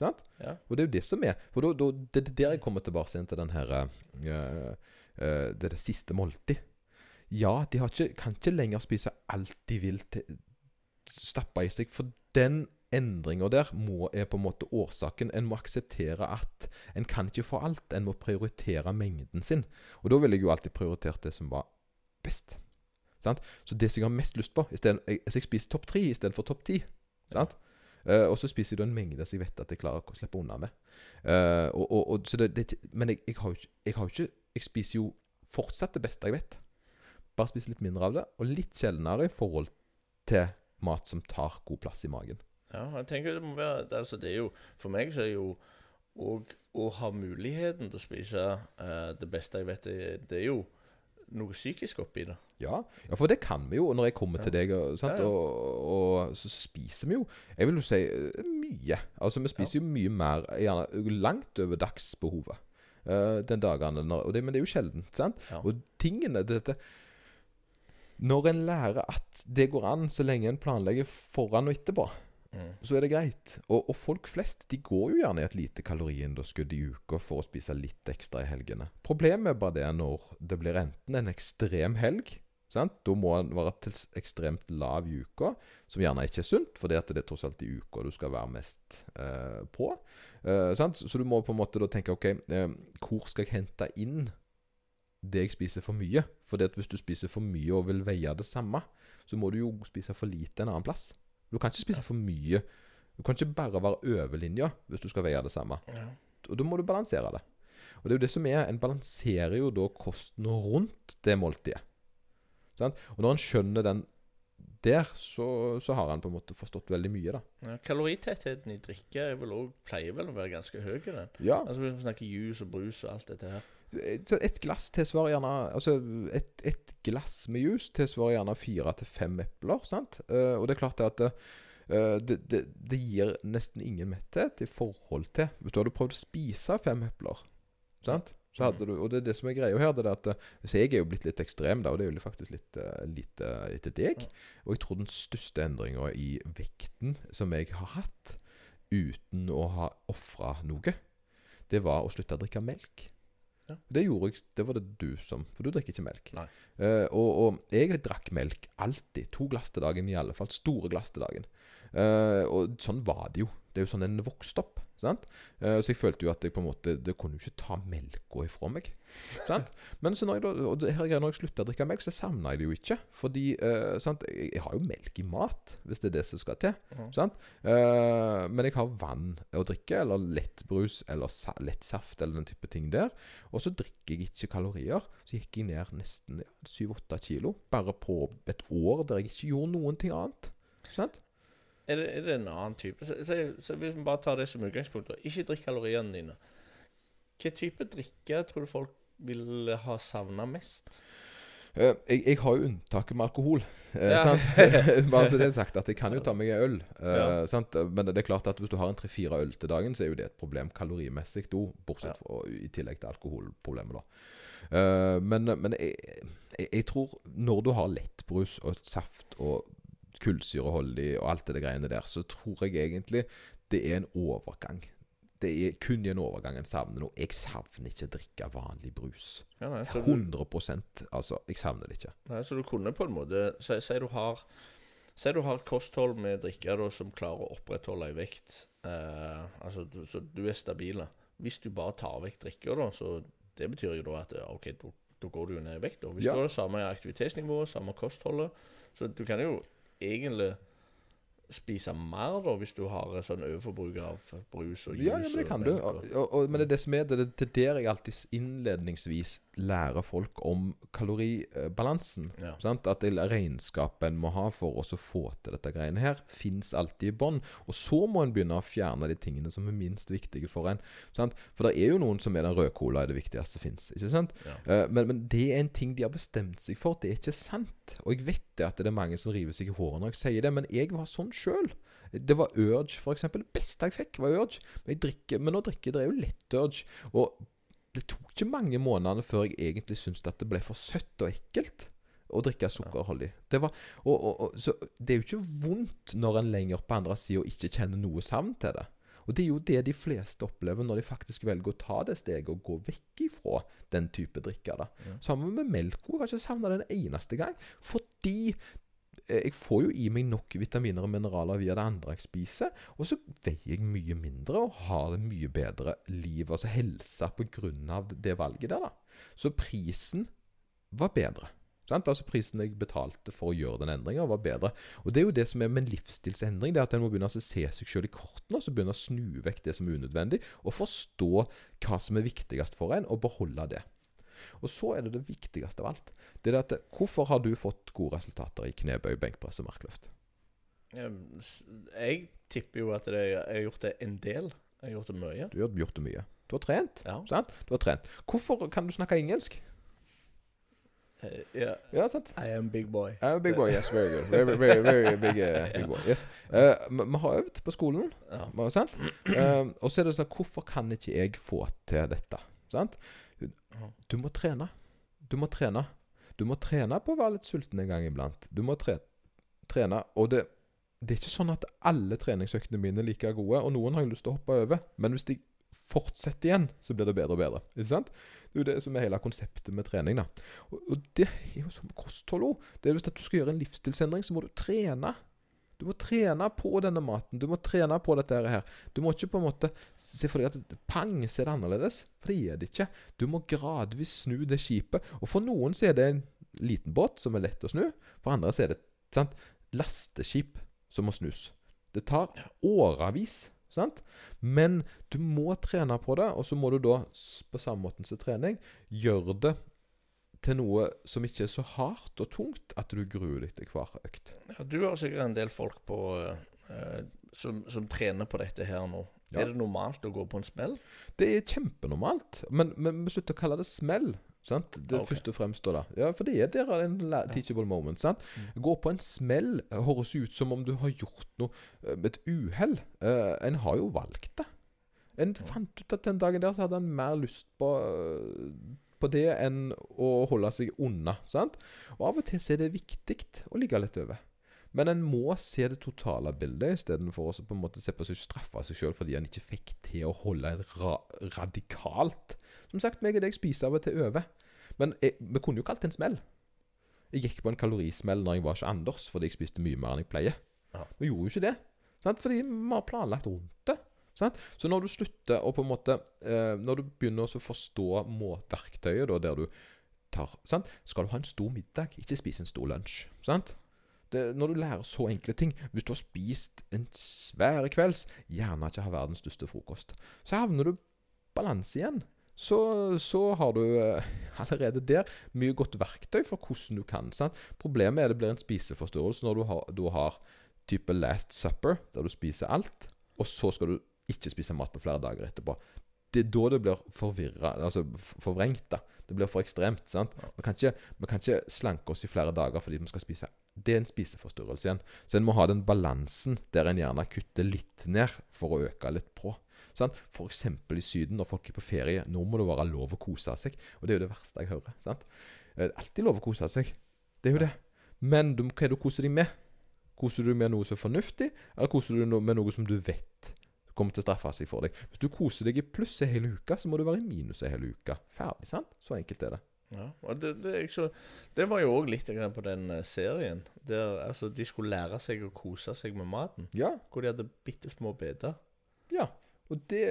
Sant? Ja. Og det er jo det som er For da, da, det er der jeg kommer tilbake til den her uh, uh, Det er det siste måltid. Ja, de ikke, kan ikke lenger spise alt de vil til, stappe i seg. For den endringa der må, er på en måte årsaken. En må akseptere at en kan ikke få alt. En må prioritere mengden sin. Og da ville jeg jo alltid prioritert det som var best. Sant? Så det som jeg har mest lyst på stedet, jeg, Så jeg spiser topp tre istedenfor topp ti. Sant? Eh, og så spiser jeg da en mengde som jeg vet at jeg klarer å slippe unna med. Uh, og, og, og, det, det, men jeg, jeg, har jo ikke, jeg har ikke Jeg spiser jo fortsatt det beste jeg vet. Bare spise litt mindre av det, og litt sjeldnere i forhold til mat som tar god plass i magen. Ja, jeg tenker det må være altså det er jo For meg så er jo og å ha muligheten til å spise eh, det beste jeg vet, det, det er jo noe psykisk oppi det. Ja, ja, for det kan vi jo. Når jeg kommer til deg, og, sant? Ja, ja. Og, og så spiser vi jo Jeg vil jo si eh, mye. Altså Vi spiser jo mye mer, gjerne langt over dagsbehovet. Uh, den dagene når, og det, Men det er jo sjeldent. sant? Ja. Og tingene dette Når en lærer at det går an så lenge en planlegger foran og etterpå, Mm. så er det greit. Og, og folk flest de går jo gjerne i et lite kaloriunderskudd i uka for å spise litt ekstra i helgene. Problemet er bare det når det blir enten en ekstrem helg sant? Da må den være til ekstremt lav i uka, som gjerne ikke er sunt, for det er tross alt i uka du skal være mest eh, på. Eh, sant? Så du må på en måte tenke OK, eh, hvor skal jeg hente inn det jeg spiser for mye? For hvis du spiser for mye og vil veie det samme, så må du jo spise for lite en annen plass. Du kan ikke spise for mye. Du kan ikke bare være over linja hvis du skal veie det samme. Ja. Og da må du balansere det. Og det er jo det som er En balanserer jo da kosten rundt det måltidet. Sant? Og når en skjønner den der, så, så har en på en måte forstått veldig mye, da. Ja, kaloritettheten i drikke er pleier vel å være ganske høy. Den. Ja. Altså Hvis vi snakker juice og brus og alt dette her. Et glass tilsvarer gjerne Altså et, et glass med juice tilsvarer gjerne fire til fem epler. sant? Eh, og det er klart at eh, det, det, det gir nesten ingen metthet i forhold til Hvis du hadde prøvd å spise fem epler, sant? Så hadde du, og det er det som er greia her. det er at eh, Så jeg er jo blitt litt ekstrem, da, og det er jo faktisk litt, litt etter deg. Og jeg tror den største endringa i vekten som jeg har hatt, uten å ha ofra noe, det var å slutte å drikke melk. Ja. Det gjorde jeg, det var det du som For du drikker ikke melk. Nei. Eh, og, og jeg drakk melk alltid. To glass til dagen i alle fall. Store glass til dagen. Eh, og sånn var det jo. Det er jo sånn en vokste opp. Sant? Eh, så jeg følte jo at jeg på en måte Det kunne jo ikke ta melka ifra meg. Sant? Men så når jeg, da, og det her, når jeg slutta å drikke melk, så savna jeg det jo ikke. Fordi eh, sant? Jeg, jeg har jo melk i mat, hvis det er det som skal til. Mm. Sant? Eh, men jeg har vann å drikke, eller lettbrus, eller sa lettsaft, eller den type ting der. Og så drikker jeg ikke kalorier. Så gikk jeg ned nesten 7-8 kilo. Bare på et år der jeg ikke gjorde noen ting annet. Sant? Er det, er det en annen type? Så, så, så hvis vi bare tar det som utgangspunkt, da. Ikke drikk kaloriene dine. Hva type drikke tror du folk vil ha savna mest? Uh, jeg, jeg har jo unntaket med alkohol. Uh, Ja. sant? Bare så det er sagt at jeg kan jo ta meg en øl. Uh, Ja. sant? Men det er klart at hvis du har en tre-fire øl til dagen, så er jo det et problem kalorimessig òg. Bortsett Ja. fra i tillegg til alkoholproblemet, da. Men men jeg, jeg, jeg tror når du har lettbrus og saft og kullsyreholdig og alt det greiene der, så tror jeg egentlig det er en overgang. Det er kun i en overgang en savner noe. Jeg savner ikke å drikke vanlig brus. Ja, nei, så, du, 100 Altså, jeg savner det ikke. nei, så du kunne på en måte Si, si du har Si du har et kosthold med drikker da, som klarer å opprettholde ei vekt. Eh, altså, du, så du er stabil. Hvis du bare tar vekk drikker, da, så det betyr jo da at eh, OK, da, går du jo ned i vekt. da. Hvis Ja. du har det samme aktivitetsnivå, samme kostholdet, så du kan jo egentlig spise mer da, hvis du har sånn overforbruk av brus og jus. Ja, ja, men det kan du. Og, og- og, men det er det som er det, det er der jeg alltid innledningsvis lærer folk om kaloribalansen. Ja. Sant? At det regnskapet en må ha for å få til dette greiene her, fins alltid i bånn. Og så må en begynne å fjerne de tingene som er minst viktige for en. Sant? For det er jo noen som er den røde cola er det viktigste som fins. Ja. Eh, men, men det er en ting de har bestemt seg for. Det er ikke sant. Og jeg vet det at det er mange som river seg i håret når jeg sier det, men jeg var sånn sjøl. Det var Urge, eksempel. Det beste jeg fikk, var Urge. Men, drikker, men nå drikker jeg det jo lett Urge. Og det tok ikke mange månedene før jeg egentlig syntes at det ble for søtt og ekkelt å drikke sukkerholdig. Det, var, og, og, og, så det er jo ikke vondt når en lenger på andre sida ikke kjenner noe savn til det. Og det er jo det de fleste opplever når de faktisk velger å ta det steget og gå vekk ifra den type drikker. da. Ja. Sammen med melk. Jeg har ikke savna det en eneste gang. Fordi jeg får jo i meg nok vitaminer og mineraler via det andre jeg spiser. Og så veier jeg mye mindre og har det mye bedre liv, altså helse, pga. det valget der. da. Så prisen var bedre. Sant? Altså Prisen jeg betalte for å gjøre den endringa, var bedre. Og Det er jo det som er med en livsstilsendring. Det er at En må begynne å se seg sjøl i kortene og så begynne å snu vekk det som er unødvendig, og forstå hva som er viktigst for en, og beholde det. Og så er det det viktigste av alt. Det er at Hvorfor har du fått gode resultater i knebøy, benkpress og markløft? Jeg tipper jo at jeg har gjort det en del. Jeg har gjort det mye. Du har gjort det mye. Du har trent. Ja. Sant? Du har trent. Hvorfor kan du snakke engelsk? Eh, ja. Sant? I am big boy. Uh, big boy, yes, very good. Very, very, very big, uh, big boy. Yes. Uh, Vi uh, har øvd på skolen, Ja. sant? Uh, og så er det sånn Hvorfor kan ikke jeg få til dette? Sant? Du må trene. Du må trene. Du må trene på å være litt sulten en gang iblant. Du må tre trene. Og det, det er ikke sånn at alle treningsøktene mine er like gode, og noen har jeg lyst til å hoppe over. Men hvis jeg fortsetter igjen, så blir det bedre og bedre. Ikke sant? Det er jo det som er hele konseptet med trening. da. Og, og det er jo som kosthold òg. Det er Hvis du skal gjøre en livsstilsendring, så må du trene. Du må trene på denne maten. Du må trene på dette her. Du må ikke på en måte se for deg at pang, så er det annerledes. For det er det ikke. Du må gradvis snu det skipet. Og for noen så er det en liten båt som er lett å snu. For andre så er det sant, lasteskip som må snus. Det tar årevis. Sant? Men du må trene på det, og så må du da, på samme måten som trening, gjøre det til noe som ikke er så hardt og tungt at du gruer deg til hver økt. Ja, du har sikkert en del folk på eh, som, som trener på dette her nå. Ja. Er det normalt å gå på en smell? Det er kjempenormalt, men men vi slutter å kalle det smell. Sant? Det okay. Først og fremst da. Ja, For det er der er en teachable moment. sant? Gå på en smell eh, høres ut som om du har gjort noe eh, med et uhell. Eh, en har jo valgt det. En fant ut at den dagen der så hadde han mer lyst på, eh, på det enn å holde seg unna. sant? Og av og til så er det viktig å ligge litt over. Men en må se det totale bildet istedenfor å på en måte se på seg straffe seg sjøl fordi en ikke fikk til å holde ra radikalt Som sagt, meg og deg spiser av og til over. Men jeg, vi kunne jo kalt det en smell. Jeg gikk på en kalorismell når jeg var ikke Anders fordi jeg spiste mye mer enn jeg pleier. Vi gjorde jo ikke det. Sant? Fordi vi har planlagt rundt det. Sant? Så når du slutter å på en måte eh, Når du begynner å forstå måtverktøyet, der du tar sant? Skal du ha en stor middag, ikke spise en stor lunsj. Sant? Det, når du lærer så enkle ting Hvis du har spist en svær kvelds, gjerne ikke ha verdens største frokost, så havner du balanse igjen. Så, så har du eh, allerede der mye godt verktøy for hvordan du kan. Sant? Problemet er det blir en spiseforstyrrelse når du har, du har type Last Supper, der du spiser alt, og så skal du ikke spise mat på flere dager etterpå. Det er da det blir forvirra, altså forvrengt. da Det blir for ekstremt. sant? Vi kan, ikke, vi kan ikke slanke oss i flere dager fordi vi skal spise. Det er en spiseforstyrrelse igjen. Så en må ha den balansen der en gjerne kutter litt ned for å øke litt på. Sant? For eksempel i Syden, når folk er på ferie. Nå må det være lov å kose seg. Og det er jo det verste jeg hører. sant? Eh, alltid lov å kose seg. Det er jo det. Men du, hva er det du koser deg med? Koser du med noe som er fornuftig, eller koser du deg med noe som du vet kommer til å straffe seg for deg? Hvis du koser deg i pluss en hel uke, så må du være i minus en hel uke. Ferdig, sant? Så enkelt er det. Ja, og det, det, så, det var jo òg litt på den eh, serien. Der altså, de skulle lære seg å kose seg med maten. Ja. Hvor de hadde bitte små biter. Ja. Og det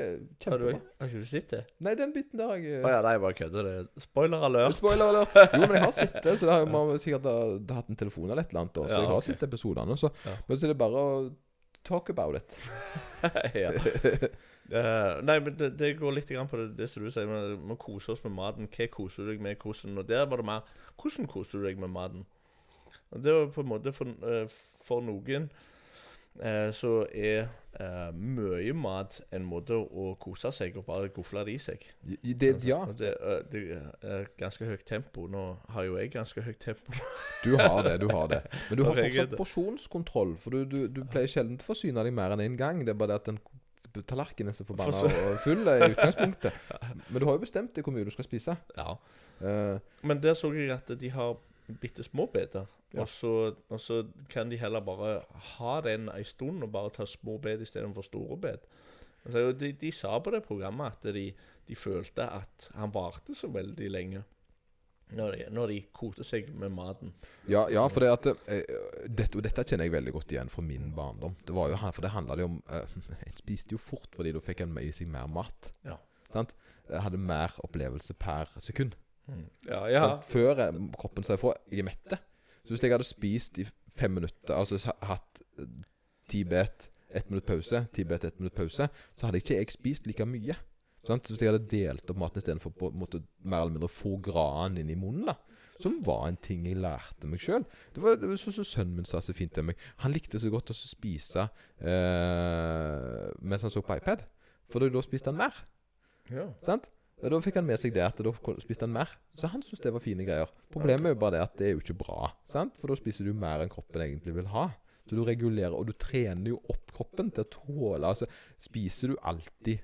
kjempebra. Har, du, har ikke du sett det? Nei, den biten der jeg Å ja, nei, jeg bare kødder. Det er Spoiler alert. Spoiler alert. Jo, men jeg har sett det, så det har man sikkert ha hatt en telefon eller et eller annet. Da, så Ja, jeg har okay. sett episodene. Så, Ja. Men så er det bare å talk about it. ja. Uh, nei, men det, det går litt grann på det, det som du sier. Vi må kose oss med maten. Hva koser du deg med? Hvordan? Og der var det mer Hvordan koser du deg med maten? Og det var på en måte for, uh, for noen så er uh, mye mat en måte å kose seg og bare gofle det i seg. Det, ja, Det, eh, det er ganske høyt tempo. Nå har jo jeg ganske høyt tempo. du har det. du har det Men du har fortsatt porsjonskontroll. For du, du, du pleier sjelden å forsyne deg mer enn én gang. Det er bare det at den tallerkenen er så forbanna og full i utgangspunktet. Men du har jo bestemt deg hvor mye du skal spise. Ja. Uh, Men der så jeg at de har bitte små biter. Ja. Og, så, og så kan de heller bare ha den en stund og bare ta små bed istedenfor store bed. Altså, de, de sa på det programmet at de, de følte at han varte så veldig lenge. Når de, når de koste seg med maten. Ja, ja, for det at eh, dette, dette kjenner jeg veldig godt igjen fra min barndom. Det var jo, for det handla jo om eh, En spiste jo fort fordi da fikk en i seg mer mat. Ja. Sant? Hadde mer opplevelse per sekund. Ja, ja. Før eh, kroppen sa ifra jeg er mette. Så hvis jeg hadde spist i fem minutter, altså hatt tibet, ti bet, ett minutt pause, ti bet, ett minutt pause, så hadde ikke jeg spist like mye. Sant? Så Hvis jeg hadde delt opp maten istedenfor på en måte mer eller mindre få granen inn i munnen, da. Som var en ting jeg lærte meg sjøl. Det var, det var sånn som sønnen min sa så fint til meg. Han likte så godt å spise eh, mens han så på iPad. For da spiste han mer. ja. Sant? Da fikk han med seg det at da spiste han mer. Så han syntes det var fine greier. Problemet er jo bare det at det er jo ikke bra. Sant? For da spiser du mer enn kroppen egentlig vil ha. Så du regulerer, og du trener jo opp kroppen til å tåle Altså, spiser du alltid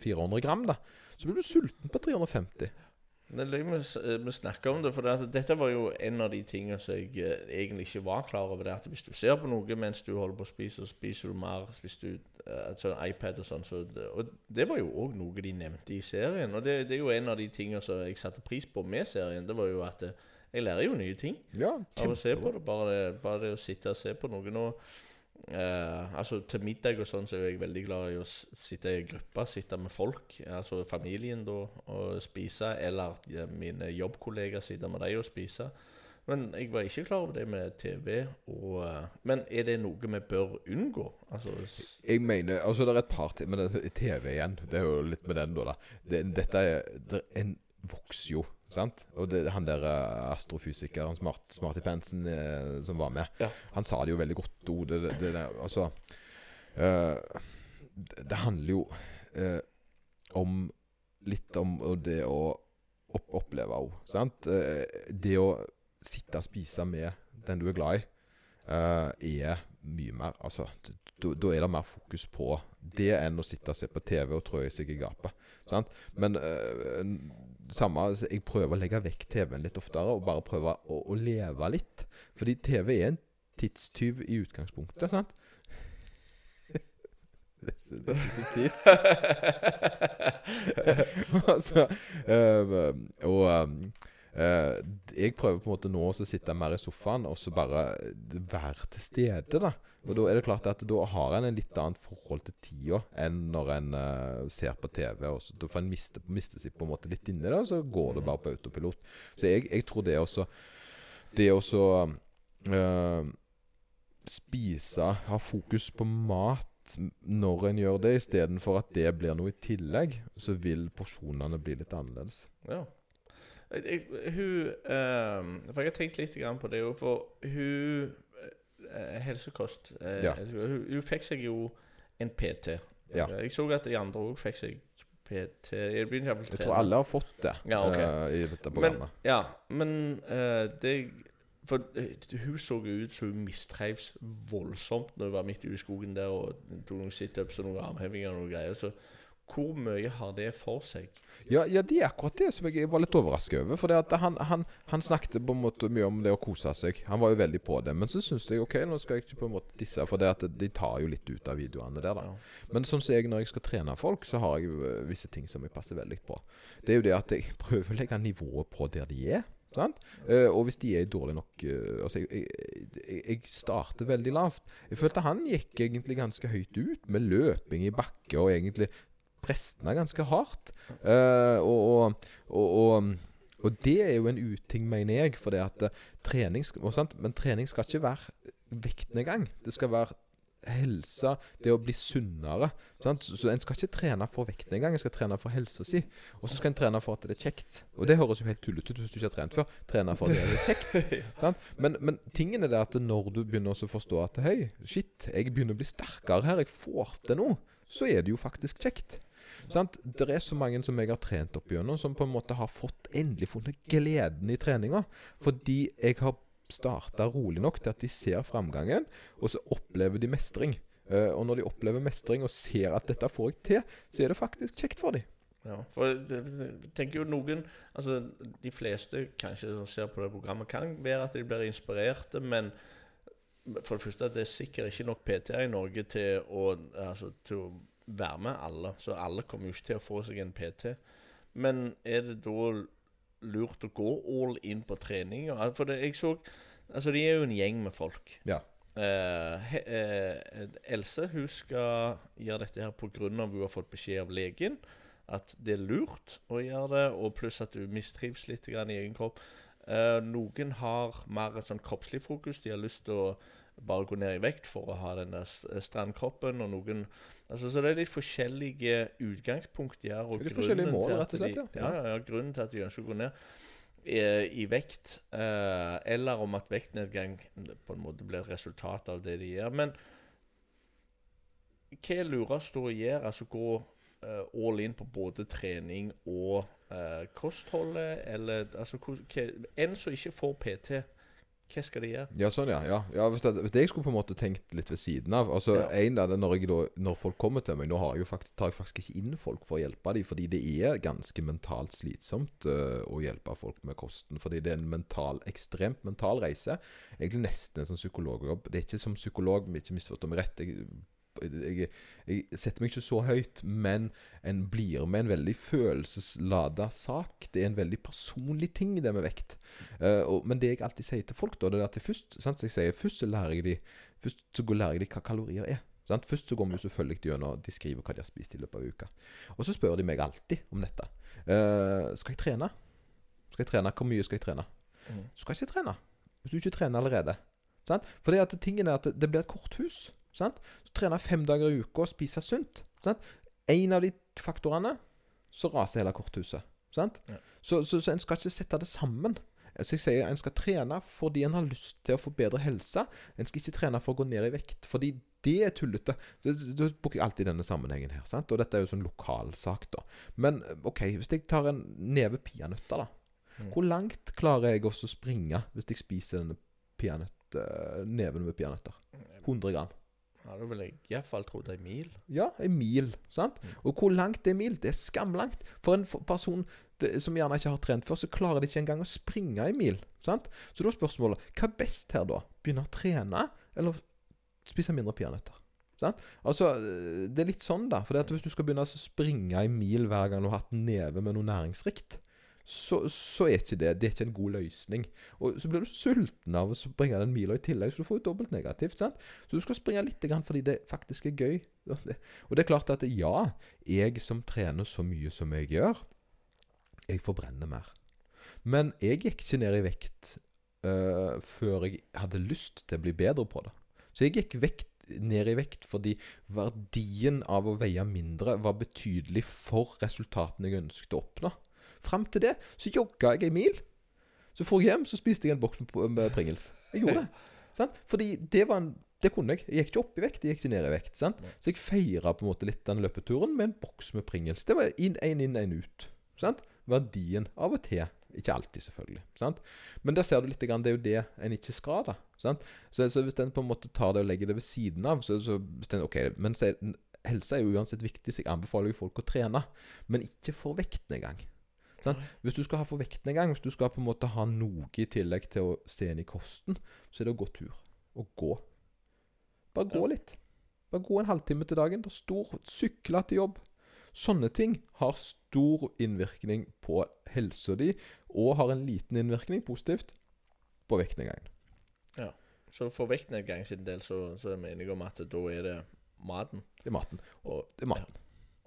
400 gram, da, så blir du sulten på 350. Er vi, eh, vi snakker om det, for det dette var jo en av de tingene som jeg eh, egentlig ikke var klar over. det at Hvis du ser på noe mens du holder på å spise, så spiser du mer. Hvis du sånn iPad og sånn. Så det, og det var jo òg noe de nevnte i serien. Og det, det er jo en av de tingene som jeg satte pris på med serien. Det var jo at jeg lærer jo nye ting Ja, av å se på det. Bare bare det å sitte og se på noe. Nå, eh, altså Til middag og sånn så er jeg veldig glad i å sitte i gruppa, sitte med folk. Altså familien da, og spise. Eller eh, mine jobbkollegaer sitte med dem og spise. Men jeg var ikke klar over det med TV. Og, eh, men er det noe vi bør unngå? Altså, Jeg mener Altså, det er et par ting Men er TV igjen. Det er jo litt med den, da. da. Det, dette er det, En vokser jo, sant? Og det, han der eh, astrofysikeren, smart, Smarty Pensen, eh, som var med, Ja. han sa det jo veldig godt. Det, det, altså eh, det, handler jo eh, om Litt om det å opp, oppleve òg, sant? Eh, det å sitte og spise med den du er glad i, eh, er mye mer Altså, da er det mer fokus på det enn å sitte og se på TV og trø seg i gapet. Sant? Men øh, samme altså, Jeg prøver å legge vekk TV-en litt oftere og bare prøve å, å leve litt. Fordi TV er en tidstyv i utgangspunktet, sant? det er så- fint. altså, øh, og eh, jeg prøver på en måte nå å sitte mer i sofaen og så bare være til stede. da Og da er det klart at da har en en litt annet forhold til tida enn når en eh, ser på TV. Og så, får en miste, miste seg på en måte litt inni det, og så går det bare på autopilot. Så jeg, jeg tror det også Det også eh, Spise, ha fokus på mat når en gjør det, istedenfor at det blir noe i tillegg, så vil porsjonene bli litt annerledes. Ja. Jeg, hun eh, For jeg har tenkt litt på det, for hun eh, helsekost. Eh, Ja. hun, hun fikk seg jo en PT. Ja. Jeg så at de andre òg fikk seg PT. Jeg Jeg tror alle har fått det Ja, okay. eh, i dette Men, programmet. ja, men eh, det For eh, hun så jo ut som hun mistreivs voldsomt når hun var midt i skogen der og tok noen situps og noen armhevinger og noen greier. Så hvor mye har det for seg? Ja, ja, det er akkurat det som jeg var litt overrasket over. For det at han, han, han snakket på en måte mye om det å kose seg. Han var jo veldig på det. Men så syns jeg OK, nå skal jeg ikke på en måte disse, for det at de tar jo litt ut av videoene der, da. Men sånn som jeg når jeg skal trene folk, så har jeg eh, visse ting som jeg passer veldig på. Det er jo det at jeg prøver å legge nivået på der de er. Sant? Eh, og hvis de er dårlige nok uh, Altså, jeg, jeg, jeg starter veldig lavt. Jeg følte han gikk egentlig ganske høyt ut, med løping i bakke og egentlig prestene ganske hardt. Uh, og, og, og, og, det er jo en uting, mener jeg. For det at eh, trening? Men trening skal ikke være vektnedgang. Det skal være helse, det å bli sunnere. Sant? Så, en skal ikke trene for vektnedgang, en skal trene for helsa si. Og så skal en trene for at det er kjekt. Og det høres jo helt tullete ut hvis du ikke har trent før. Trene for at det er kjekt. sant? Men, men tingen er det at når du begynner å forstå at Hei, shit, jeg begynner å bli sterkere her, jeg får til noe, så er det jo faktisk kjekt. Sant? Det er så mange som jeg har trent opp igjennom, som på en måte har fått endelig funnet gleden i treninga. Fordi jeg har starta rolig nok til at de ser framgangen, og så opplever de mestring. Eh, og når de opplever mestring og ser at dette får jeg til, så er det faktisk kjekt for dem. Ja, for jeg tenker jo noen Altså, de fleste kanskje som ser på det programmet, kan være at de blir inspirerte, men for det første det er sikkert ikke nok PT-er i Norge til å, altså, til å være med alle. Så alle kommer jo ikke til å få seg en PT. Men er det da lurt å gå all in på trening? For det, jeg så Altså, de er jo en gjeng med folk. Ja. Eh, he, eh, Else hun skal gjøre dette her pga. hun har fått beskjed av legen at det er lurt å gjøre det, og pluss at du mistrives litt grann i egen kropp. Eh, noen har mer et sånn kroppslig fokus. De har lyst til å bare gå ned i vekt for å ha den der strandkroppen. Og noen altså, Så det er litt forskjellige utgangspunkt de har. Og Litt forskjellige grunnen mål, rett og slett, ja. ja. Ja, grunnen til at de ønsker å gå ned eh, i vekt, eh, eller om at vektnedgang på en måte blir et resultat av det de gjør. Men hva er lurest å gjøre? Altså gå eh, all in på både trening og eh, kostholdet, eller altså hva, En som ikke får PT, hva skal de gjøre? Ja, sånn, ja. ja. ja hvis, det, hvis jeg skulle på en måte tenkt litt ved siden av Altså, Ja. en det, når, jeg når folk kommer til meg Nå har jeg faktisk, tar jeg faktisk ikke inn folk for å hjelpe dem, fordi det er ganske mentalt slitsomt uh, å hjelpe folk med kosten. Fordi det er en mental, ekstremt mental reise. Egentlig nesten en sånn psykologjobb. Det er ikke som psykolog, ikke misforstå meg rett. Jeg, jeg, jeg setter meg ikke så høyt, men en blir med en veldig følelseslada sak. Det er en veldig personlig ting, det med vekt. Uh, og, men det jeg alltid sier til folk, da, det er at jeg først, sant, jeg sier, først så lærer jeg de Først så lærer jeg de hva kalorier er. Sant? Først så går vi jo selvfølgelig gjennom De skriver hva de har spist i løpet av uka. Og så spør de meg alltid om dette. Uh, skal jeg trene? Skal jeg trene? Hvor mye skal jeg trene? Mm. Du skal ikke trene hvis du ikke trener allerede. Sant? For det at tingen er at det, det blir et korthus. Sant? Så trene fem dager i uka og spise sunt. Sant? En av de faktorene, så raser hele korthuset. Sant? Ja. Så, så, så en skal ikke sette det sammen. Så jeg sier En skal trene fordi en har lyst til å få bedre helse. En skal ikke trene for å gå ned i vekt, fordi det er tullete. Så, så, bruker jeg alltid denne sammenhengen her. Sant? Og dette er jo sånn lokalsak, da. Men OK, hvis jeg tar en neve peanøtter, da. Mm. Hvor langt klarer jeg også å springe hvis jeg spiser denne peanøtt, eh, neven med peanøtter? 100 gram. Ja, Da ville jeg iallfall trodd ei mil. Ja, en mil. sant? Mm. Og hvor langt er mil? Det er skamlangt. For en person som gjerne ikke har trent før, så klarer de ikke engang å springe en mil. sant? Så da er spørsmålet hva er best her, da? Begynne å trene, eller spise mindre peanøtter? Sant? Altså, Det er litt sånn, da. For hvis du skal begynne å springe en mil hver gang du har hatt neve med noe næringsrikt, så, så er ikke det Det er ikke en god løsning. Og så blir du sulten av å springe den mila i tillegg, så du får jo dobbelt negativt. sant? Så du skal springe litt fordi det faktisk er gøy. Og det er klart at ja, jeg som trener så mye som jeg gjør, jeg forbrenner mer. Men jeg gikk ikke ned i vekt øh, før jeg hadde lyst til å bli bedre på det. Så jeg gikk vekt, ned i vekt fordi verdien av å veie mindre var betydelig for resultatene jeg ønsket å oppnå. Fram til det så jogga jeg ei mil. Så for jeg hjem så spiste jeg en boks med- Pringles. Jeg gjorde det. Sant? Fordi det var en det kunne jeg. Jeg gikk ikke opp i vekt, jeg gikk ikke ned i vekt. sant? Så jeg feira på en måte litt den løpeturen med en boks med Pringles. Det var én inn, én inn, én ut. sant? Verdien av og til. Ikke alltid, selvfølgelig. sant? Men der ser du litt, det er jo det en ikke skal. da, sant? Så, så hvis en på en måte tar det og legger det ved siden av så, så den, ok, Men så helse er jo uansett viktig, så jeg anbefaler jo folk å trene. Men ikke for vektnedgang. Sant? Hvis du skal ha for vektnedgang, hvis du skal på en måte ha noe i tillegg til å se inn i kosten, så er det å gå tur. Å gå. Bare gå Ja. litt. Bare gå en halvtime til dagen. Det er stor Sykle til jobb. Sånne ting har stor innvirkning på helsa di, og har en liten innvirkning positivt på vektnedgangen. Så for vektnedgang sin del så, så er vi enige om at da er det maten. Det er maten. Og, Det er maten.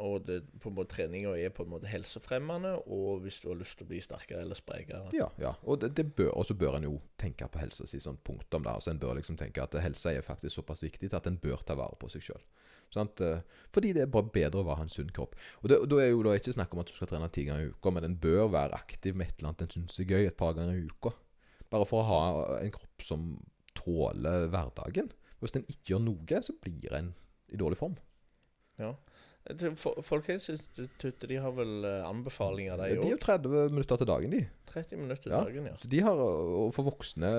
Og det, på en måte, treninga er på en måte helsefremmende, og hvis du har lyst til å bli sterkere eller sprekere. Ja, ja. Og det, det bør, så bør en jo tenke på helsa si sånn punktum der. Altså en bør liksom tenke at helsa er faktisk såpass viktig at en bør ta vare på seg sjøl. Fordi det er bare bedre å ha en sunn kropp. Og og Da er jo da ikke snakk om at du skal trene ti ganger i uka, men en bør være aktiv med et eller annet en syns er gøy, et par ganger i uka. Bare for å ha en kropp som tåler hverdagen. Hvis en ikke gjør noe, så blir en i dårlig form. Ja. Det- Folkehelseinstituttet de har vel eh, anbefalinger, de De er jo 30 minutter til dagen, de. 30 minutter Ja. dagen, ja. Så de har, Og for voksne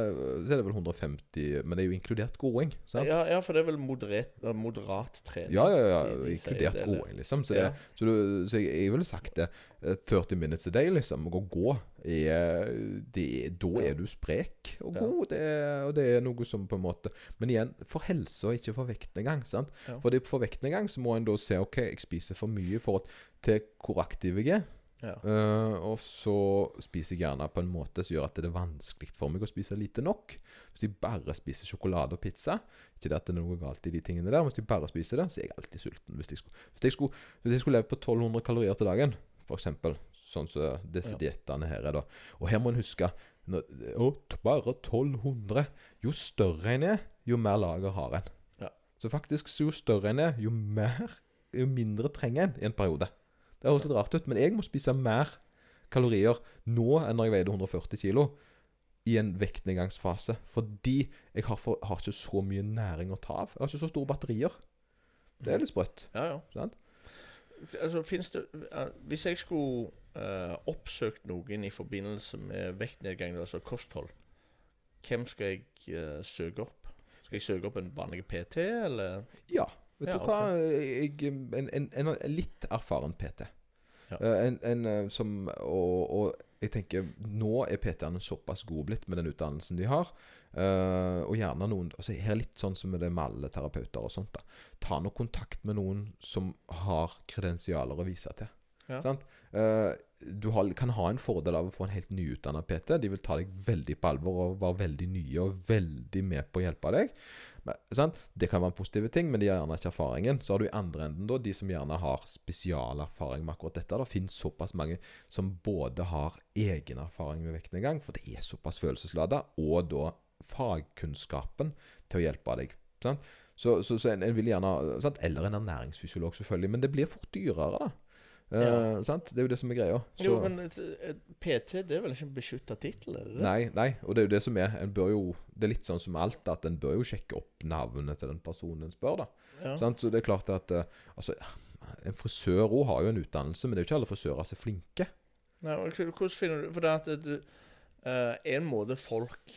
så er det vel 150, men det er jo inkludert gåing. sant? Ja, ja, for det er vel moderat, eh, moderat trening. Ja, ja, ja. de- de Inkludert det, gåing, liksom. Så, Ja. så, du, så jeg, jeg ville sagt det. Eh, 30 minutes a day, liksom. Å gå er, det, Da er du sprek og Ja. god. Det er, og det er noe som på en måte Men igjen, for helse og ikke for vektnedgang. sant? Ja. For det, for vektnedgang så må en da se OK, jeg spiser for mye forhold til hvor aktiv jeg er. Ja. Uh, og så spiser jeg gjerne på en måte som gjør at det er vanskelig for meg å spise lite nok. Hvis jeg bare spiser sjokolade og pizza Ikke det at det er noe galt i de tingene der, men hvis jeg bare spiser det, så er jeg alltid sulten. Hvis jeg skulle, hvis jeg skulle, hvis jeg skulle leve på 1200 kalorier til dagen, f.eks., sånn som disse Ja. diettene her er, da Og her må en huske å, Bare 1200. Jo større en er, jo mer lager har en. Ja. Så faktisk, jo større en er, jo mer Jo mindre trenger en i en periode. Det høres litt rart ut, men jeg må spise mer kalorier nå enn når jeg veide 140 kilo i en vektnedgangsfase. Fordi jeg har, for, har ikke så mye næring å ta av. Jeg har ikke så store batterier. Det er litt sprøtt. Ja, ja. Sant? Altså, finnes det Hvis jeg skulle uh, oppsøkt noen i forbindelse med vektnedgang, altså kosthold, hvem skal jeg uh, søke opp? Skal jeg søke opp en vanlig PT, eller? Ja. Vet Ja, du hva? Jeg, en, en, en, litt erfaren PT. Ja. Eh, En, en som og, og jeg tenker nå er PT-ene såpass gode blitt med den utdannelsen de har. Eh, og gjerne noen altså Her er litt sånn som det med alle terapeuter og sånt. da Ta nå kontakt med noen som har kredensialer å vise til. Ja. Sant? Eh, du har, kan ha en fordel av å få en helt nyutdanna PT. De vil ta deg veldig på alvor og være veldig nye og veldig med på å hjelpe deg. Men, sant? Det kan være en positiv ting, men de har gjerne ikke erfaringen. Så har du i andre enden da, de som gjerne har spesialerfaring med akkurat dette. Det finnes såpass mange som både har egen erfaring med vektnedgang, for det er såpass følelsesladet, og da fagkunnskapen til å hjelpe deg. Sant? Så, så, så en, en vil gjerne sant? Eller en ernæringsfysiolog, selvfølgelig. Men det blir fort dyrere, da. Eh, Ja. sant? Det er jo det som er greia. Så- Jo, men PT det er vel ikke en beskytta tittel? Nei, nei, og det er jo det som er. En bør jo Det er litt sånn som alt, at en bør jo sjekke opp navnet til den personen en spør, da. Ja. Sant? Så det er klart at eh, Altså, en frisør òg har jo en utdannelse, men det er jo ikke alle frisører som er flinke. Nei, hvordan finner du For det at du, uh, en måte folk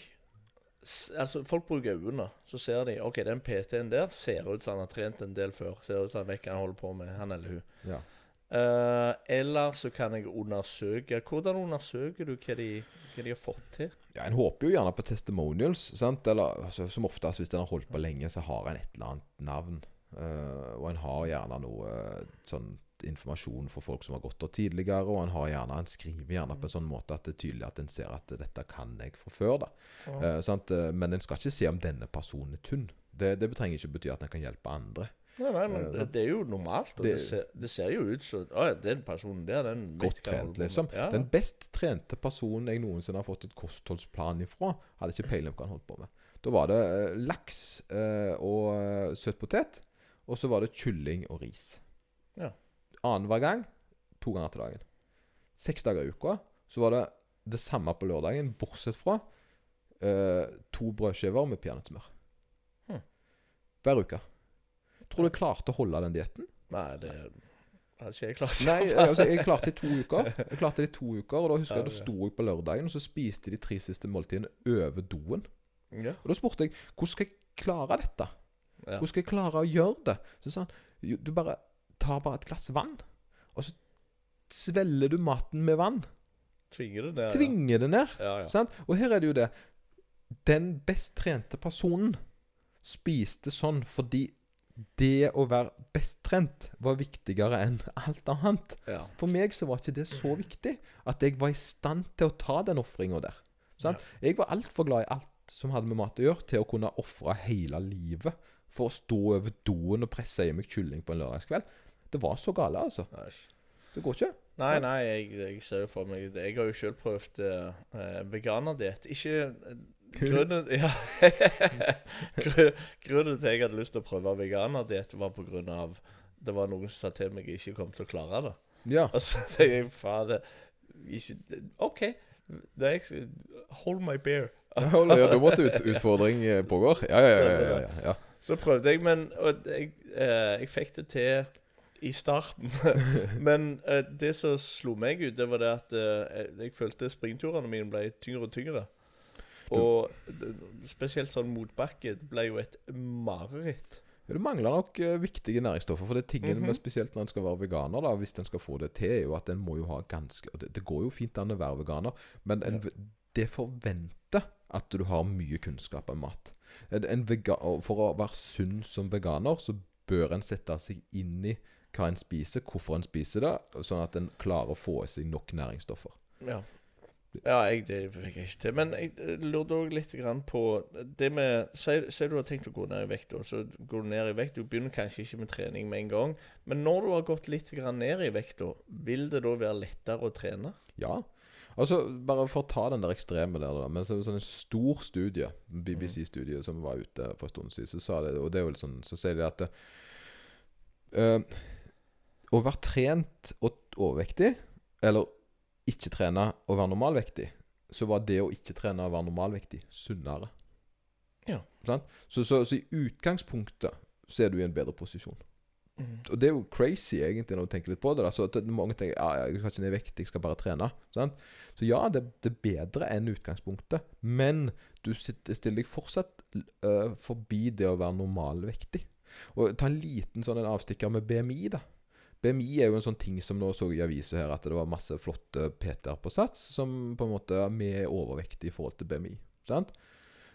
Altså, folk bruker øynene. Så ser de OK, den PT-en der ser ut som han har trent en del før. Ser ut som han vet hva han holder på med, han eller hun. Ja. Uh, eller så kan jeg undersøke Hvordan undersøker du hva de, hva de har fått til? Ja, En håper jo gjerne på testimonials, sant? Eller altså, som oftest hvis en har holdt på lenge, så har en et eller annet navn. Uh, og en har gjerne noe eh, sånn informasjon for folk som har gått der tidligere, og han, har gjerne, han, skriver gjerne på en sånn måte at det er tydelig at en ser at dette kan jeg fra før. da. Eh, sant? Eh, Men en skal ikke se om denne personen er tynn. Det, det trenger ikke bety at en kan hjelpe andre. Nei, nei, men Eh, det, det er jo normalt. Og det, det- ser, det ser jo ut som Å ja, den personen der, den Godt trent, liksom. Ja. Den best trente personen jeg noensinne har fått et kostholdsplan ifra, hadde ikke peiling på hva han holdt på med. Da var det eh, laks eh, og eh, søt potet, og så var det kylling og ris. Ja. Annenhver gang to ganger til dagen. Seks dager i uka. Så var det det samme på lørdagen, bortsett fra eh, to brødskiver med peanøttsmør. Hm. Hver uke. Tror du jeg klarte å holde den dietten? Nei, det hadde ikke jeg klart. Nei, altså, jeg klarte det i to uker. Jeg klarte det i to uker Og da husker jeg da Ja, ja. sto jeg på lørdagen, og så spiste de tre siste måltidene over doen. Ja. Og da spurte jeg hvordan skal jeg klare dette? Ja. Hvordan skal jeg klare å gjøre det? Så sa han du bare tar bare et glass vann, og så svelger du maten med vann. Tvinger det ned. Tvinger det ned. Ja, ja. Sant? Og her er det jo det Den best trente personen spiste sånn fordi det å være best trent var viktigere enn alt annet. ja. For meg så var ikke det så viktig at jeg var i stand til å ta den ofringa der. Sant? Jeg var altfor glad i alt som hadde med mat å gjøre, til å kunne ofre hele livet for å stå over doen og presse i meg kylling på en lørdagskveld. Det var så gale, altså. Nei, Det går ikke. Nei, nei, jeg, jeg ser jo for meg Jeg har jo selv prøvd uh, veganerdiett. Ikke eh, Grunnen Ja. Grunnen til at jeg hadde lyst til å prøve veganerdiett, var på grunn av det var noen som sa til meg jeg ikke kom til å klare det. Ja. Og så tenkte jeg faen det, ikke, OK. Det er hold my beer. ja da måtte ut, utfordring eh, pågår. Ja, ja, ja. ja, ja, ja. Så prøvde jeg, men og jeg, eh, jeg fikk det til i starten. men eh, det som slo meg ut, det var det at eh, jeg, følte springturene mine ble tyngre og tyngre. Og det, spesielt sånn motbakke ble jo et mareritt. Ja, Du mangler nok eh, viktige næringsstoffer. For det tingen Mhm. med spesielt når en skal være veganer, da, hvis en skal få det til, er jo at en må jo ha ganske og det, det går jo fint an å være veganer, men en, det forventer at du har mye kunnskap om mat. En, en vega, og for å være sunn som veganer, så bør en sette seg inn i hva en spiser, hvorfor en spiser det, sånn at en klarer å få i seg nok næringsstoffer. Ja. Ja, jeg, det fikk jeg ikke til. Men jeg lurte òg litt grann på det med Si si du har tenkt å gå ned i vekt, da. Så går du ned i vekt. Du begynner kanskje ikke med trening med en gang. Men når du har gått litt grann ned i vekt, vil det da være lettere å trene? Ja. Altså, Bare for å ta den der ekstreme der, da. Men så, sånn en stor studie, BBC-studie som var ute for en stund siden, så sa det Og det er jo litt sånn Så sier de at eh, Å være trent og overvektig, eller ikke trene og være normalvektig, så var det å ikke trene og være normalvektig sunnere. Ja. Så, så, så i utgangspunktet så er du i en bedre posisjon. Og det er jo crazy, egentlig, når du tenker litt på det. Så mange tenker ja, jeg skal ikke ned i vekt, jeg skal bare trene. Sant? Så ja, det, det er bedre enn utgangspunktet. Men du sitter, stiller deg fortsatt uh, forbi det å være normalvektig. Og ta en liten sånn en avstikker med BMI, da. BMI er jo en sånn ting som nå så i avisa her, at det var masse flotte PT-er på Sats som på en måte Vi er overvektige i forhold til BMI. Sant?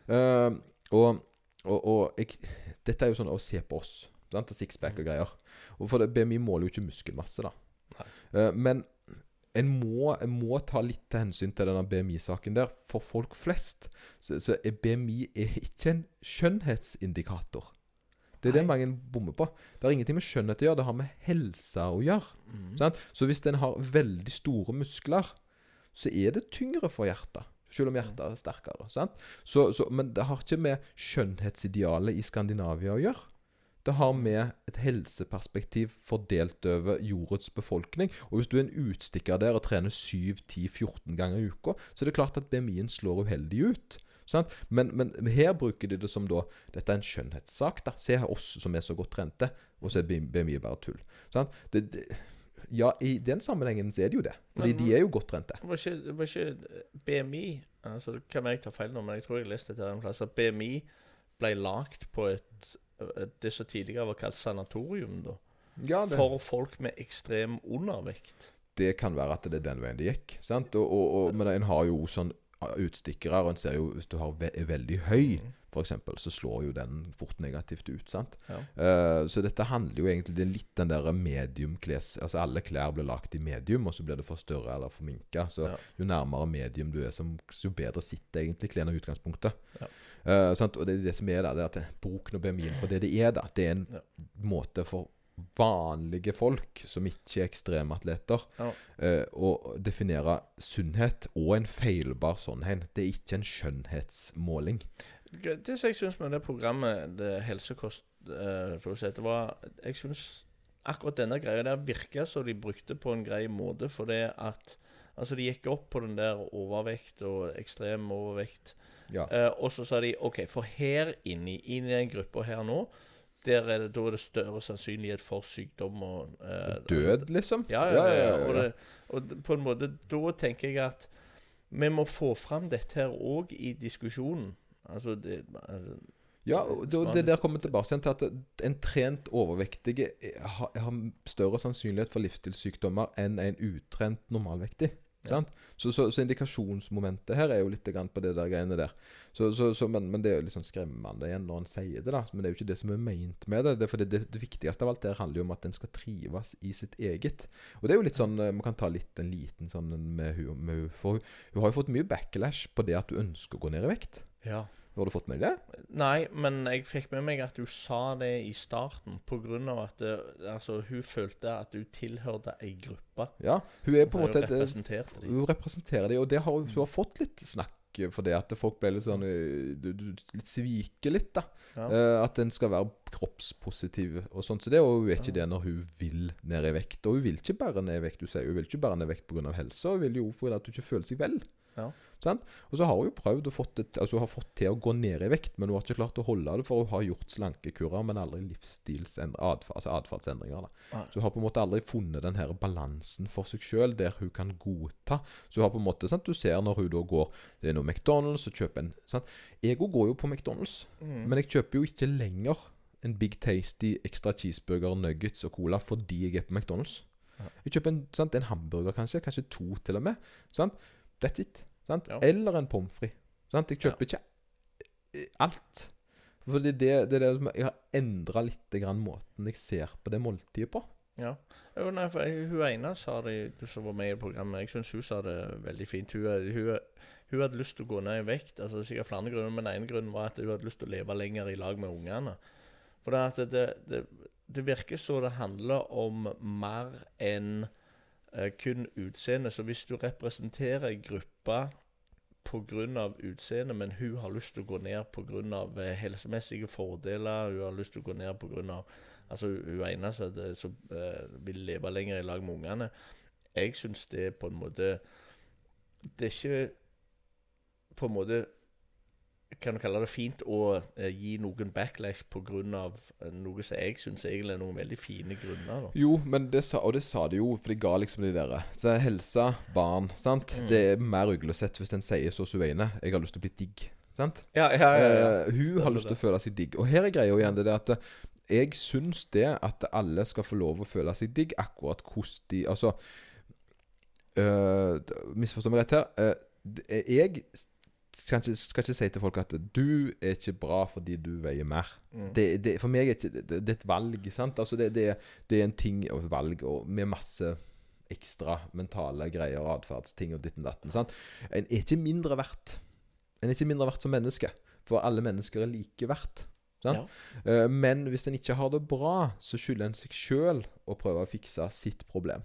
Uh, og og, og jeg, dette er jo sånn å se på oss. Sant? Sixpack og greier. Og for det, BMI måler jo ikke muskelmasse, da. Eh, men en må, en må ta litt til hensyn til denne BMI-saken der. For folk flest så, så er BMI er ikke en skjønnhetsindikator. Det er det mange bommer på. Det har ingenting med skjønnhet å gjøre, det har med helse å gjøre. Mm. Sant? Så hvis en har veldig store muskler, så er det tyngre for hjertet. Selv om hjertet er sterkere. Sant? Så, så, men det har ikke med skjønnhetsidealet i Skandinavia å gjøre. Det har med et helseperspektiv fordelt over jordets befolkning. Og hvis du er en utstikker der og trener 7-10-14 ganger i uka, så er det klart at BMI-en slår uheldig ut. Sant? Men, men her bruker de det som da Dette er en skjønnhetssak. da Se her oss som er så godt trente, og så er BMI bare tull. Sant? Det, det, ja, i den sammenhengen så er det jo det. Fordi Men- de er jo godt trente. Var ikke, var ikke BMI altså, Det kan jeg ta feil nå, men jeg tror jeg leste dette en plass. At BMI ble lagd på et, et det som tidligere var kalt sanatorium. da Ja, det, For folk med ekstrem undervekt. det kan være at det er den veien det gikk. Sant? Og, og, og, men en har jo sånn utstikkere, og en ser jo hvis du har ve er veldig høy, f.eks., så slår jo den fort negativt ut. sant? Ja. Uh, så dette handler jo egentlig Det er litt den der medium-kles Altså alle klær blir lagt i medium, og så blir det for større eller for minka. Så Ja. jo nærmere medium du er, som, jo bedre sitter egentlig klærne i utgangspunktet. Ja. Uh, sant? Og det er det som er der, det er at bruken og BMI-en for det det er. da Det er en måte for vanlige folk som ikke er ekstrematleter, Ja. eh, definere sunnhet og en feilbar sånn. Det er ikke en skjønnhetsmåling. Det som jeg syns med det programmet, det helsekost eh, for å si, det var Jeg syns akkurat denne greia der virka som de brukte på en grei måte, for det at Altså, de gikk opp på den der overvekt og ekstrem overvekt. Ja. Eh, og så sa de OK, for her inni, inni den gruppa her nå, der er det, da er det større sannsynlighet for sykdom og eh, Død, liksom? ja, ja, ja, Og, det, og på en måte Da tenker jeg at vi må få fram dette her òg i diskusjonen. Altså det, altså, Ja, og det, det der kommer tilbake til at en trent overvektig er- har, har større sannsynlighet for livsstilssykdommer enn en utrent normalvektig. Ja. Så, så, så indikasjonsmomentet her er jo litt på det der greiene der. Så, så, så, men, men det er jo litt sånn skremmende igjen når en sier det, da. Men det er jo ikke det som er meint med det. det, for det, det, det viktigste av alt der handler jo om at en skal trives i sitt eget. Og det er jo litt sånn Vi kan ta litt en liten sånn med hun, med hun For hun, hun har jo fått mye backlash på det at du ønsker å gå ned i vekt. ja. Har du fått med deg det? Nei, men jeg fikk med meg at du sa det i starten av at det, altså, hun følte at du tilhørte ei gruppe. Ja. Hun er på en Hun måte et, representerte. Hun representerer dem, og det har hun, hun har fått litt snakk for det. At folk ble litt sånn eh, du, du litt Sviker litt, da. Ja. Eh, at en skal være kroppspositiv og sånt. Så det, og hun er ikke det når hun vil ned i vekt. Og hun vil ikke bare ned i vekt, du sier. Hun vil ikke bare ned i vekt pga. helse, hun vil jo fordi at hun ikke føler seg vel. Ja. Sant? Og så har hun jo prøvd å fått det, altså hun har fått til å gå ned i vekt, men hun har ikke klart å holde det, for hun har gjort slankekurer, men aldri livsstilsendringer, altså atferdsendringer. Så hun har på en måte aldri funnet den her balansen for seg sjøl, der hun kan godta. Så hun har på en måte, sant? Du ser når hun da går Det er noe McDonald's og kjøper en sant? Ego går jo på McDonald's, Mm. men jeg kjøper jo ikke lenger en Big Tasty ekstra cheeseburger, nuggets og cola fordi jeg er på McDonald's. Jeg kjøper en, sant? en hamburger, kanskje. Kanskje to, til og med. Sant? That's it. Sant? Ja. Eller en pommes frites. Jeg kjøper ikke eh, alt. Fordi det, det det Jeg har endra litt grann måten jeg ser på det måltidet på. Ja. Jo, nei, for jeg, hun ene sa det, du som var med i programmet Jeg syns hun sa det veldig fint. Hun, hun, hun hadde lyst til å gå ned i vekt. Altså er Sikkert flere grunner, men den ene grunnen var at hun hadde lyst til å leve lenger i lag med ungene. For det, det, det, det virker så det handler om mer enn kun utseende. Så hvis du representerer ei gruppe pga. utseendet, men hun har lyst til å gå ned pga. Eh, helsemessige fordeler, hun har lyst til å gå ned pga. Altså, hun eneste som, eh, vil leve lenger i lag med ungene. Jeg syns det er på en måte Det er ikke på en måte Kan du kalle det fint å eh, gi noen backlash pga. Eh, noe som jeg syns egentlig er noen veldig fine grunner. da Jo, men det sa, og det sa de jo, for de ga liksom de der Så Helse, barn, sant. Mm. Det er mer uglesett hvis en sier så suveine 'Jeg har lyst til å bli digg'. Sant? Ja, ja, ja, ja. Eh, hun Stemmer har lyst til å føle seg digg. Og her er greia igjen det er at eh, jeg syns det at alle skal få lov å føle seg digg, akkurat hvordan de Altså øh, Misforstå meg rett her. Øh, jeg skal ikke, skal ikke si til folk at du er ikke bra fordi du veier mer. Mm. Det, det, for meg er ikke det, det er et valg. sant? Altså det, det, er- det en ting og et valg og med masse ekstra mentale greier og atferdsting og ditten datten. sant? En er ikke mindre verdt. En er ikke mindre verdt som menneske. For alle mennesker er like verdt. Sant? Eh, Men hvis en ikke har det bra, så skylder en seg sjøl å prøve å fikse sitt problem.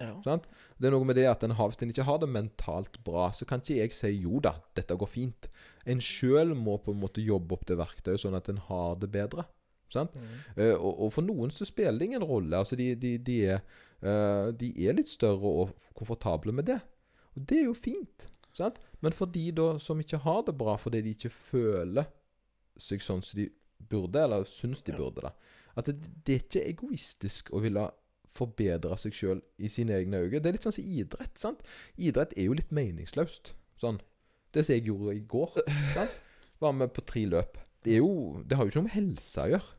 Ja. Sant? Det er noe med det at en havstein ikke har det mentalt bra, så kan ikke jeg si jo da, dette går fint. En sjøl må på en måte jobbe opp det verktøyet, sånn at en har det bedre. Sant? Mm. Uh, og, og for noen så spiller det ingen rolle. Altså de, de, de, er, uh, de er litt større og komfortable med det. Og det er jo fint. Sant? Men for de da som ikke har det bra fordi de ikke føler seg sånn som de burde, eller syns de Ja. burde, da. At det, det er ikke egoistisk å ville forbedre seg sjøl i sine egne øyne. Det er litt sånn som idrett. sant? Idrett er jo litt meningsløst. Sånn. Det som jeg gjorde i går. sant? Var med på tre løp. Det, er jo, det har jo ikke noe med helse å gjøre.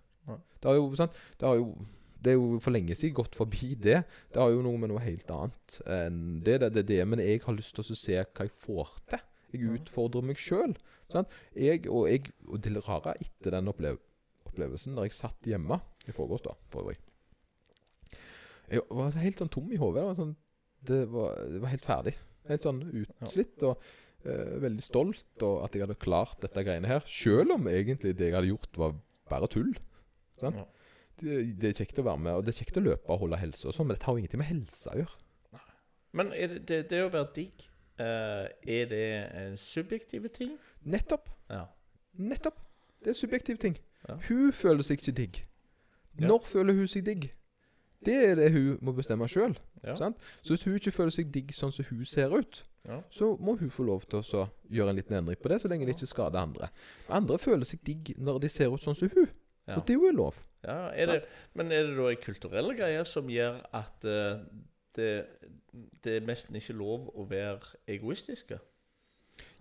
Det har jo, sant? Det har jo det er jo for lenge siden gått forbi det. Det har jo noe med noe helt annet enn det. det, det, det. Men jeg har lyst til å se hva jeg får til. Jeg utfordrer meg sjøl. Jeg, og, jeg, og det rare etter den opplev opplevelsen der jeg satt hjemme i forgårs, da, for øvrig Jeg var helt sånn tom i hodet. Det, var sånn, det, det var helt ferdig. Helt sånn utslitt. Og uh, veldig stolt og at jeg hadde klart dette greiene her. Selv om egentlig det jeg hadde gjort, var bare tull. Sånn? Det, det er kjekt å være med, og det er kjekt å løpe og holde helse og sånn, men det har jo ingenting med helse å gjøre. Men det, det, å være digg, uh, er det en subjektiv ting? Nettopp. Ja. Nettopp. Det er subjektive ting. Ja. Hun føler seg ikke digg. Ja. Når føler hun seg digg? Det er det hun må bestemme sjøl. Ja. Så hvis hun ikke føler seg digg sånn som hun ser ut, Ja. så må hun få lov til å gjøre en liten endring på det, så lenge det ikke skader andre. Andre føler seg digg når de ser ut sånn som hun, og det er jo lov. Ja, er det, men er det da en kulturell greie som gjør at uh, det, det er nesten ikke lov å være egoistiske?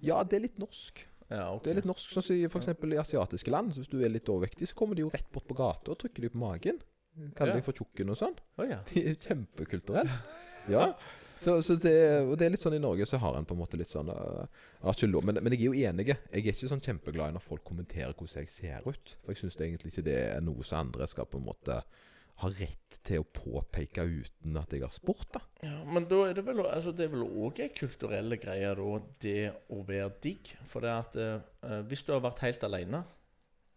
Ja, det er litt norsk. Ja, okay. Det er litt norsk, sånn som f.eks. i asiatiske land. Så hvis du er litt overvektig, så kommer de jo rett bort på gata og trykker deg på magen. Kaller Ja. de for tjukken og sånn. Oh, ja. De er kjempekulturelle. Ja. Så, så det, og det er litt sånn i Norge så har en på en måte litt sånn uh, lov, men, men jeg er jo enig. Jeg er ikke sånn kjempeglad i når folk kommenterer hvordan jeg ser ut. For jeg syns egentlig ikke det er noe som andre skal på en måte ha rett til å påpeke uten at jeg har spurt, da. ja. Men da er det vel altså Det er vel òg ei kulturell greie, da, det å være digg. For det at uh, hvis du har vært helt alene,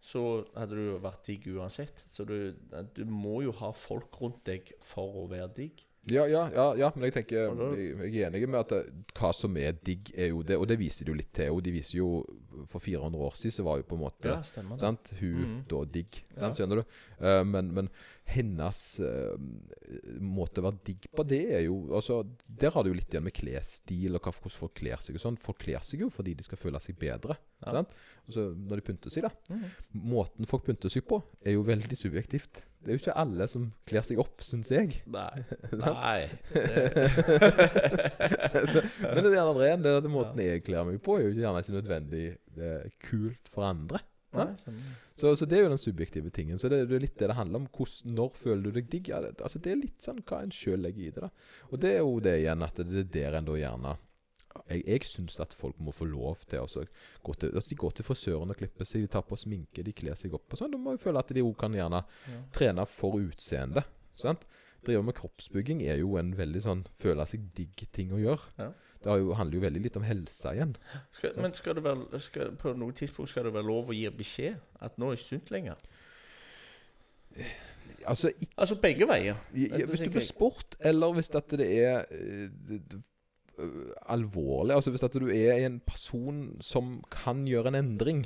så hadde du vært digg uansett. Så du, du må jo ha folk rundt deg for å være digg. Ja, ja, ja, ja, men jeg tenker Jeg jeg er enig med at det, hva som er digg, er jo det. Og det viser de jo litt til. Og de viser jo For 400 år siden så var jo på en måte Ja, stemmer det. Sant? Hun mm. da digg. Ja. Sant? Skjønner du? Uh, men, men hennes uh, måte å være digg på, det er jo altså, Der har du jo litt igjen med klesstil og hvordan folk kler seg og sånn. Folk kler seg jo fordi de skal føle seg bedre. Ja. Sant? Altså, når de pynter seg, da. Mm. Måten folk pynter seg på, er jo veldig subjektivt. Det er jo ikke alle som kler seg opp, syns jeg. Nei. Nei. Men det er gjerne ren, det er at måten jeg kler meg på, er jo gjerne ikke nødvendig det er kult for andre. Nei. Så, så det er jo den subjektive tingen. Så det, det er litt det det handler om. Hos, når føler du deg digg? Ja, det, altså det er litt sånn hva en sjøl legger i det. da Og det er jo det igjen at det er der en da gjerne Jeg, jeg syns at folk må få lov til å gå til altså De går til frisøren og klipper seg, de tar på sminke, de kler seg opp og sånn. Da må jeg føle at de òg kan gjerne Ja. trene for utseende. Sant? Drive med kroppsbygging er jo en veldig sånn føle seg digg ting å gjøre. Ja. Det har jo, handler jo veldig litt om helse igjen. Skal, men skal det være, skal, på noe tidspunkt skal det være lov å gi beskjed at nå er det ikke sunt lenger? Altså, Altså begge veier. Ja, hvis du blir sport, eller hvis det er eh, alvorlig Altså hvis at du er en person som kan gjøre en endring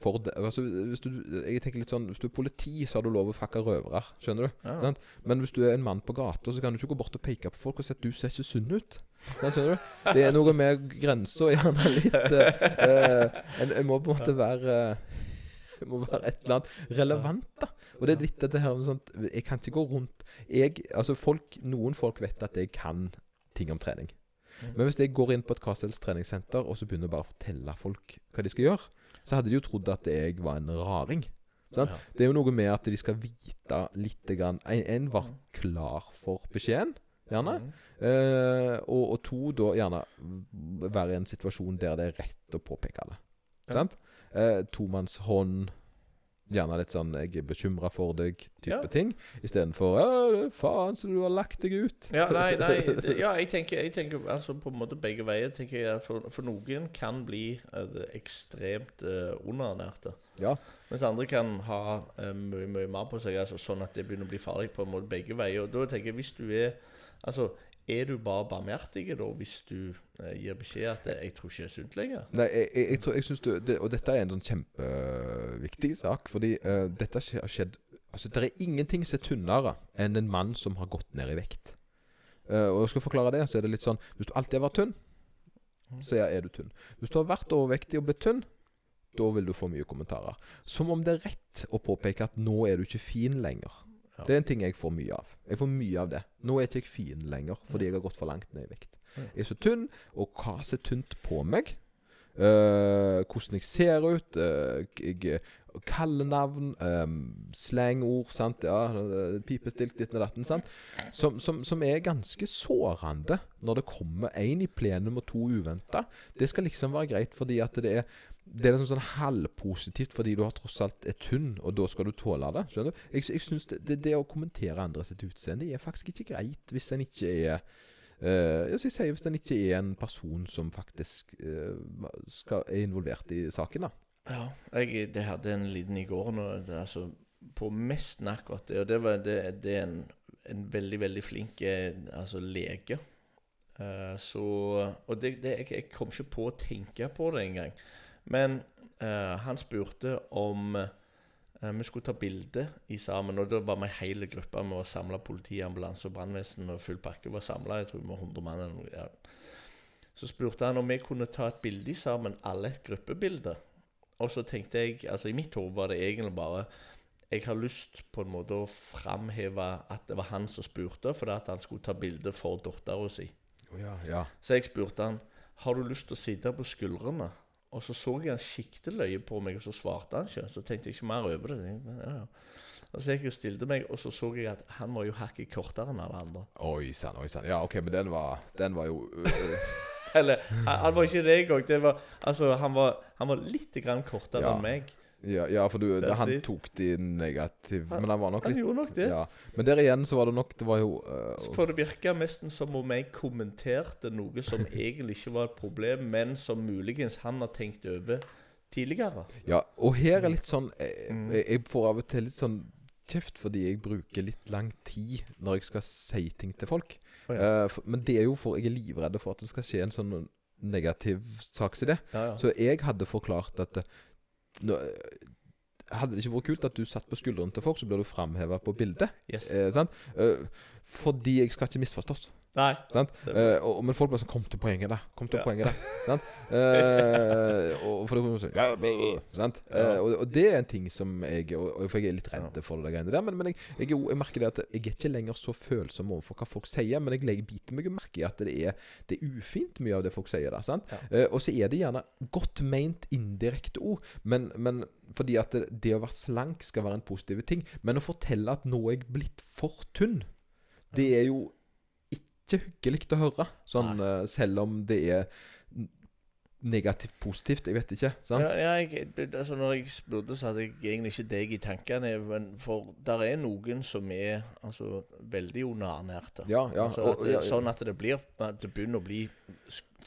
for det. Altså, hvis du, jeg tenker litt sånn Hvis du er politi, så har du lov å fakke røvere. Skjønner du? Ja. Men hvis du er en mann på gata, så kan du ikke gå bort og peke på folk og si at du ser ikke sunn ut. Skjønner du? Det er noe med grensa gjerne litt eh, eh, en, en må på en måte være uh, må være et eller annet relevant, da. Og det er litt dette her sånt Jeg kan ikke gå rundt jeg, Altså folk Noen folk vet at jeg kan ting om trening. Men hvis jeg går inn på et Castels treningssenter og så begynner bare å fortelle folk hva de skal gjøre, så hadde de jo trodd at jeg var en raring. Sant? Ja. Det er jo noe med at de skal vite litt grann En, en var klar for beskjeden, gjerne. Mhm. Eh, og, og to, da gjerne være i en situasjon der det er rett å påpeke det. Ja. Sant? Eh, Tomannshånd. Gjerne litt sånn 'jeg er bekymra for deg'-type Ja. ting. Istedenfor faen, så du har lagt deg ut'. Ja, nei, nei det- Ja, jeg tenker, jeg tenker altså på en måte begge veier. tenker jeg For, for noen kan bli uh, ekstremt uh, underernærte. Ja. Mens andre kan ha uh, mye mye mer på seg, altså sånn at det begynner å bli farlig på en måte begge veier. Og da tenker jeg, hvis du er Altså, er du bare barmhjertig da hvis du eh, gir beskjed at det, 'jeg tror ikke det er sunt lenger'? Nei, jeg, jeg, jeg, jeg synes du, det, Og dette er en sånn kjempeviktig sak, fordi uh, dette har skjedd Altså, Det er ingenting som er tynnere enn en mann som har gått ned i vekt. Uh, og jeg skal forklare det, så er det litt sånn Hvis du alltid har vært tynn, så er du tynn. Hvis du har vært overvektig og blitt tynn, da vil du få mye kommentarer. Som om det er rett å påpeke at nå er du ikke fin lenger. Ja. Det er en ting jeg får mye av. Jeg får mye av det. Nå er ikke jeg fin lenger fordi jeg har gått for langt ned i vekt. Jeg er så tynn, og hva som er tynt på meg Uh, hvordan jeg ser ut, uh, jeg, kallenavn, um, slangord, sant? Ja, pipestilt, ditten og datten, sant? Som, som, som er ganske sårende når det kommer én i plenum og to uventa. Det skal liksom være greit fordi at det er det er liksom sånn halvpositivt fordi du har tross alt er tynn, og da skal du tåle det. Skjønner du? Jeg, jeg synes det, det, det å kommentere andre sitt utseende er faktisk ikke greit hvis en ikke er uh, jeg sier Hvis en ikke er en person som faktisk uh, skal, er involvert i saken. da Ja, jeg det hadde en liten i går nå, det, altså, på mest akkurat det. Og det, var, det, det er en, en veldig, veldig flink eh, altså, lege. Uh, så Og det, jeg, jeg kom ikke på å tenke på det engang. Men eh, han spurte om Eh, vi skulle ta bilde i sammen, og da var vi en hel gruppe med å samle politi, ambulanse og brannvesen og full pakke var samla. Jeg tror vi var 100 mann. eller noe, Ja. Så spurte han om vi kunne ta et bilde i sammen, alle et gruppebilde. Og så tenkte jeg, altså i mitt hode var det egentlig bare Jeg har lyst på en måte å framheve at det var han som spurte, fordi at han skulle ta bilde for dattera si. Å ja, ja. Så jeg spurte han Har du lyst til å sitte på skuldrene. Og så så jeg han siktet løye på meg, og så svarte han ikke. Så tenkte jeg ikke mer over det. Ja, ja. Og så gikk jeg og stilte meg, og så så jeg at han var jo hakket kortere enn alle andre. Oi sann, oi sann. Ja, OK, men den var, den var jo øh, Eller han, var ikke det engang. Altså, han var, han var litt grann kortere Ja. enn meg. Ja, ja for du, det, han it. tok de negative Han- Men han var nok Han litt gjorde nok det. Ja. Men der igjen så var det nok Det var jo uh, For det virka nesten som om jeg kommenterte noe som egentlig ikke var et problem, men som muligens han har tenkt over tidligere. Ja, og her er litt sånn jeg, Mm. jeg- jeg får av og til litt sånn kjeft fordi jeg bruker litt lang tid når jeg skal si ting til folk. Oh, ja. uh, for, men det er jo for jeg er livredd for at det skal skje en sånn negativ saksidé. Ja, ja. Så jeg hadde forklart at eh, nå, Hadde det ikke vært kult at du satt på skuldrene til folk, så blir du framheva på bildet? Yes. Eh, sant? Eh, fordi jeg skal ikke misforstås. Nei. Eh, og, men folk bare sånn Kom til poenget, da. Kom til Ja. poenget, da. Sant? Eh, og og, og det er en ting som jeg For jeg er litt redd for det greiene der. Men, men jeg, jeg, jeg merker det at jeg er ikke lenger så følsom overfor hva folk sier. Men jeg legger biter meg og merker at det er, det er ufint mye av det folk sier. da sant? Ja. uh, og så er det gjerne godt meint indirekte ord. Men, men fordi at det, det å være slank skal være en positiv ting. Men å fortelle at nå er jeg blitt for tynn, det er jo ikke hyggelig å høre. Sånn, eh, selv om det er negativt positivt. Jeg vet ikke. Sant? Ja, ja, jeg, altså når jeg spurte, så hadde jeg egentlig ikke deg i tankene. Men for der er noen som er altså, veldig onanerte. Ja, ja, altså, at ja. Sånn at det blir at det begynner å bli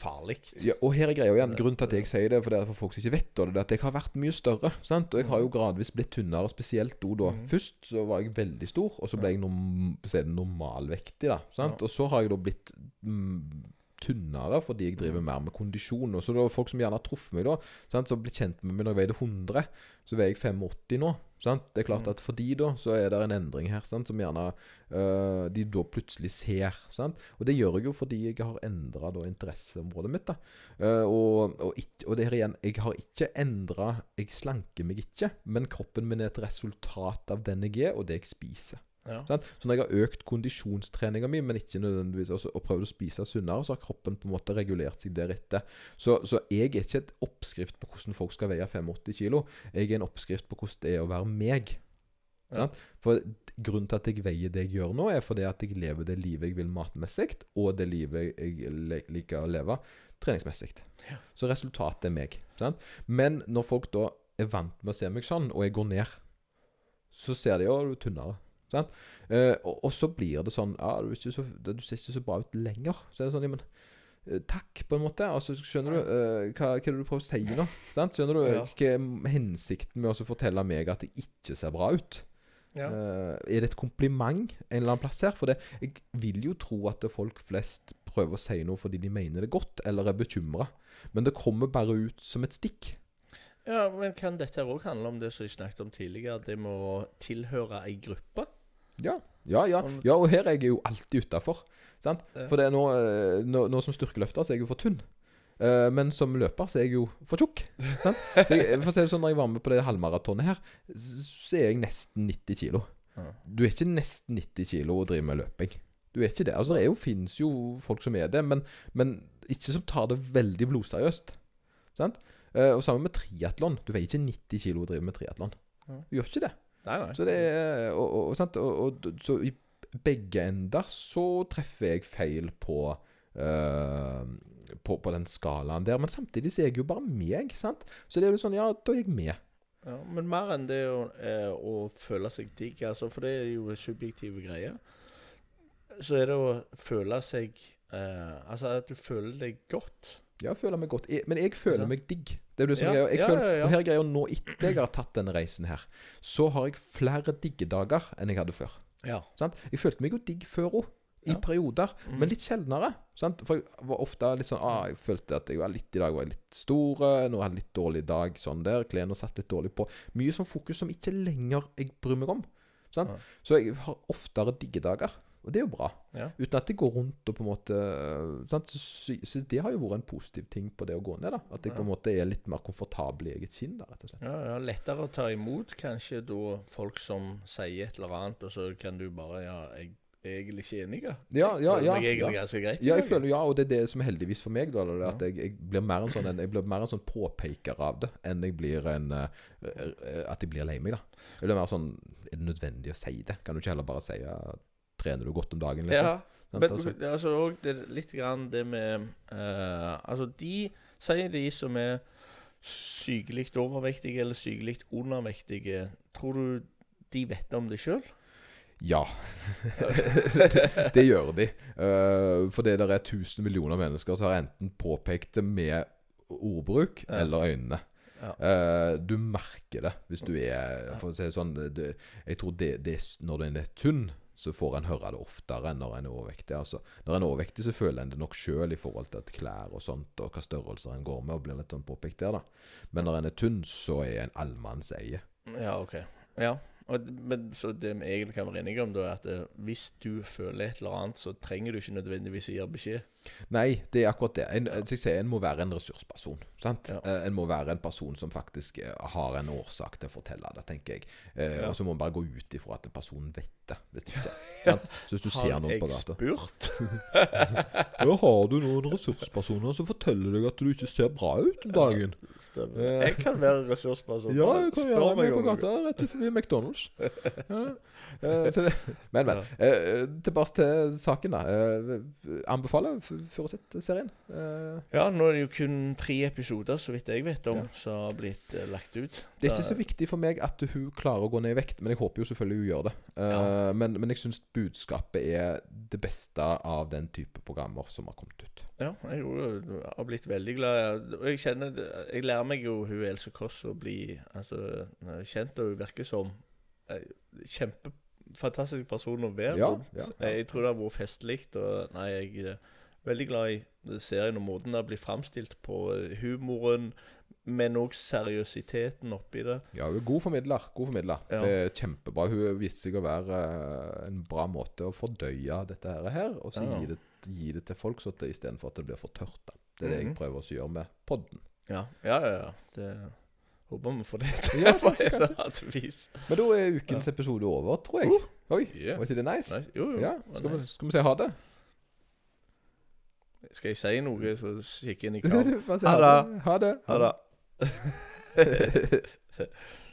farlig. Ja, og her er greia igjen. Grunnen til at jeg sier det, for det er for folk som ikke vet det, det er at jeg har vært mye større. Sant? Og jeg har jo gradvis blitt tynnere, spesielt da. da. Mm. Først så var jeg veldig stor, og så ble jeg norm normalvektig. da, sant? Og så har jeg da blitt mm, tynnere fordi jeg driver mer med kondisjon. Og så da folk som gjerne har truffet meg da, sant? som ble kjent med meg når jeg veide 100, så veier jeg 85 nå. Sant? Det er klart Mhm. at for de da, så er det en endring her, sant? som gjerne øh, de da plutselig ser. Sant? Og det gjør jeg jo fordi jeg har endra interesseområdet mitt. da. Uh, og, og, ikk- og det her igjen, jeg har ikke endra Jeg slanker meg ikke, men kroppen min er et resultat av den jeg er, og det jeg spiser. Ja. Så når jeg har økt kondisjonstreninga mi, men ikke nødvendigvis også, og prøvd å spise sunnere, så har kroppen på en måte regulert seg deretter. Så, så jeg er ikke et oppskrift på hvordan folk skal veie 85 kilo. Jeg er en oppskrift på hvordan det er å være meg. Ja. For grunnen til at jeg veier det jeg gjør nå, er fordi at jeg lever det livet jeg vil matmessig, og det livet jeg liker å leve treningsmessig. Ja. Så resultatet er meg. Sant? Men når folk da er vant med å se meg sånn, og jeg går ned, så ser de jo er tynnere. Sant? Eh, og, og så blir det sånn Ja, du, så, du ser ikke så bra ut lenger. Så er det sånn men eh, takk, på en måte. Altså, skjønner du eh, hva, hva er det du prøver å si nå? Sant? Skjønner du Ja. hva er hensikten med å fortelle meg at jeg ikke ser bra ut? Ja. Eh, er det et kompliment en eller annen plass her? For det, jeg vil jo tro at folk flest prøver å si noe fordi de mener det godt, eller er bekymra. Men det kommer bare ut som et stikk. ja, men kan dette òg handle om det som jeg snakket om tidligere, det med å tilhøre ei gruppe? Ja, ja, ja. Ja og her er jeg jo alltid utafor. For det er nå, eh, nå, nå som styrkeløfter så er jeg jo for tynn. Eh, men som løper så er jeg jo for tjukk. sant? Så jeg, for å si det sånn, Når jeg var med på det halvmaratonet her, så er jeg nesten 90 kilo. Du er ikke nesten 90 kilo og driver med løping. Du er ikke det. Altså, Det jo, finnes jo folk som er det, men, men ikke som tar det veldig blodseriøst. Sant? Eh, og sammen med triatlon. Du veier ikke 90 kilo og driver med triatlon. Du gjør ikke det. Nei, nei. Så det er og, og, og, sant? Og, og, så i begge ender så treffer jeg feil på uh, på, på den skalaen der. Men samtidig så er jeg jo bare meg, sant? Så det er jo sånn, ja, da er jeg med. Ja, men mer enn det å, eh, å føle seg digg, altså, for det er jo subjektive greier. Så er det å føle seg eh, Altså at du føler deg godt. Ja, føler meg godt. Jeg, men jeg føler meg digg. Det er det som Ja, er. Jeg ja, føler, ja, ja. Og her er greia nå etter jeg har tatt denne reisen her, så har jeg flere diggedager enn jeg hadde før. Ja. Sant? Jeg følte meg jo digg før òg. I perioder, Mm. men litt sjeldnere. Sant? For jeg var ofte litt sånn ah, Jeg følte at jeg var litt i dag var jeg litt stor, Nå hadde jeg litt dårlig dag sånn der. Klærne satt litt dårlig på. Mye sånn fokus som ikke lenger jeg bryr meg om. Sant? Så jeg har oftere diggedager. Og det er jo bra. Ja. Uten at det går rundt og på en måte øh, sant? Så, det har jo vært en positiv ting på det å gå ned. da At jeg på en måte er litt mer komfortabel i eget skinn. da, rett og slett. Ja, ja, Lettere å ta imot kanskje da folk som sier et eller annet, og så kan du bare Ja, jeg egentlig ikke enig. ja. Ja, ja, ja, egentlig ja. ganske greit. Ja, jeg føler, ja, og det er det som er heldigvis for meg. da, det er At jeg, jeg blir mer en sånn Jeg blir mer en sånn påpeker av det enn jeg blir en eh, eh, At jeg blir lei meg. da Jeg blir mer sånn Er det nødvendig å si det? Kan du ikke heller bare si ja, Trener du godt om dagen? liksom? Ja, men Altså, det er altså òg det, litt grann det med uh, Altså, de sier de som er sykelig overvektige eller sykelig undervektige, tror du de vet om det sjøl? ja. det gjør de. Uh, for det der er 1000 millioner mennesker som har enten påpekt det med ordbruk Ja. eller øynene. Ja. Uh, du merker det hvis du er For å si det sånn det, Jeg tror det, det Når en er tynn, så får en høre det oftere enn når en er overvektig. Altså, når en er overvektig, så føler en det nok sjøl i forhold til at klær og sånt, og hva størrelser en går med, og blir litt sånn påpekt der, da. Men når en er tynn, så er en allmannseie. Ja, OK. Ja. Og, men Så det vi egentlig kan være enige om, da, er at eh, hvis du føler et eller annet, så trenger du ikke nødvendigvis å gi beskjed. Nei, det er akkurat det. En, sier, en må være en ressursperson. Sant? Ja. Eh, En må være en person som faktisk eh, har en årsak til å fortelle det, tenker jeg. Eh, Ja. Og så må man bare gå ut ifra at personen vet det. Hvis ikke, sant? Så hvis du ser Har noen jeg på gata? Ja, har du noen ressurspersoner som forteller deg at du ikke ser bra ut om dagen? Stemmer. Eh. Jeg kan være ressursperson. Ja, jeg kan spør meg på gata rett forbi McDonald's. Ja. Eh, det, men, men. Eh, tilbake til saken, da. Eh, anbefaler Furuset-serien. Eh, Ja, nå er det jo kun tre episoder, så vidt jeg vet om, Ja. som har blitt uh, lagt ut. Det er ikke så viktig for meg at hun klarer å gå ned i vekt, men jeg håper jo selvfølgelig hun gjør det. Uh, Ja. men, men jeg syns budskapet er det beste av den type programmer som har kommet ut. Ja, jeg har blitt veldig glad. Og jeg kjenner Jeg lærer meg jo hun Else Kåss å bli altså, kjent, og hun virker som kjempe fantastisk person å være Ja, rundt. ja, ja. Jeg tror det har vært festlig. Og nei, jeg veldig glad i serien og måten det blir framstilt på. Humoren, men òg seriøsiteten oppi det. Ja, hun er god formidler. God formidler. Ja. Det er kjempebra. Hun viste seg å være eh, en bra måte å fordøye dette her, her og så Ja. gi, det, gi det til folk så det istedenfor at det blir for tørt. Da. Det er det jeg Mhm. prøver å gjøre med podden. Ja, ja, ja. ja. Det Håper vi får det til Ja, på et eller annet vis. Men da er ukens episode over, tror jeg. Oi, Yeah. var ikke det nice? Nice. Jo, jo. Ja, skal vi, skal vi si ha det? Skal jeg si noe, så kikke inn i kameraet? Ha det. Ha det. Ha det.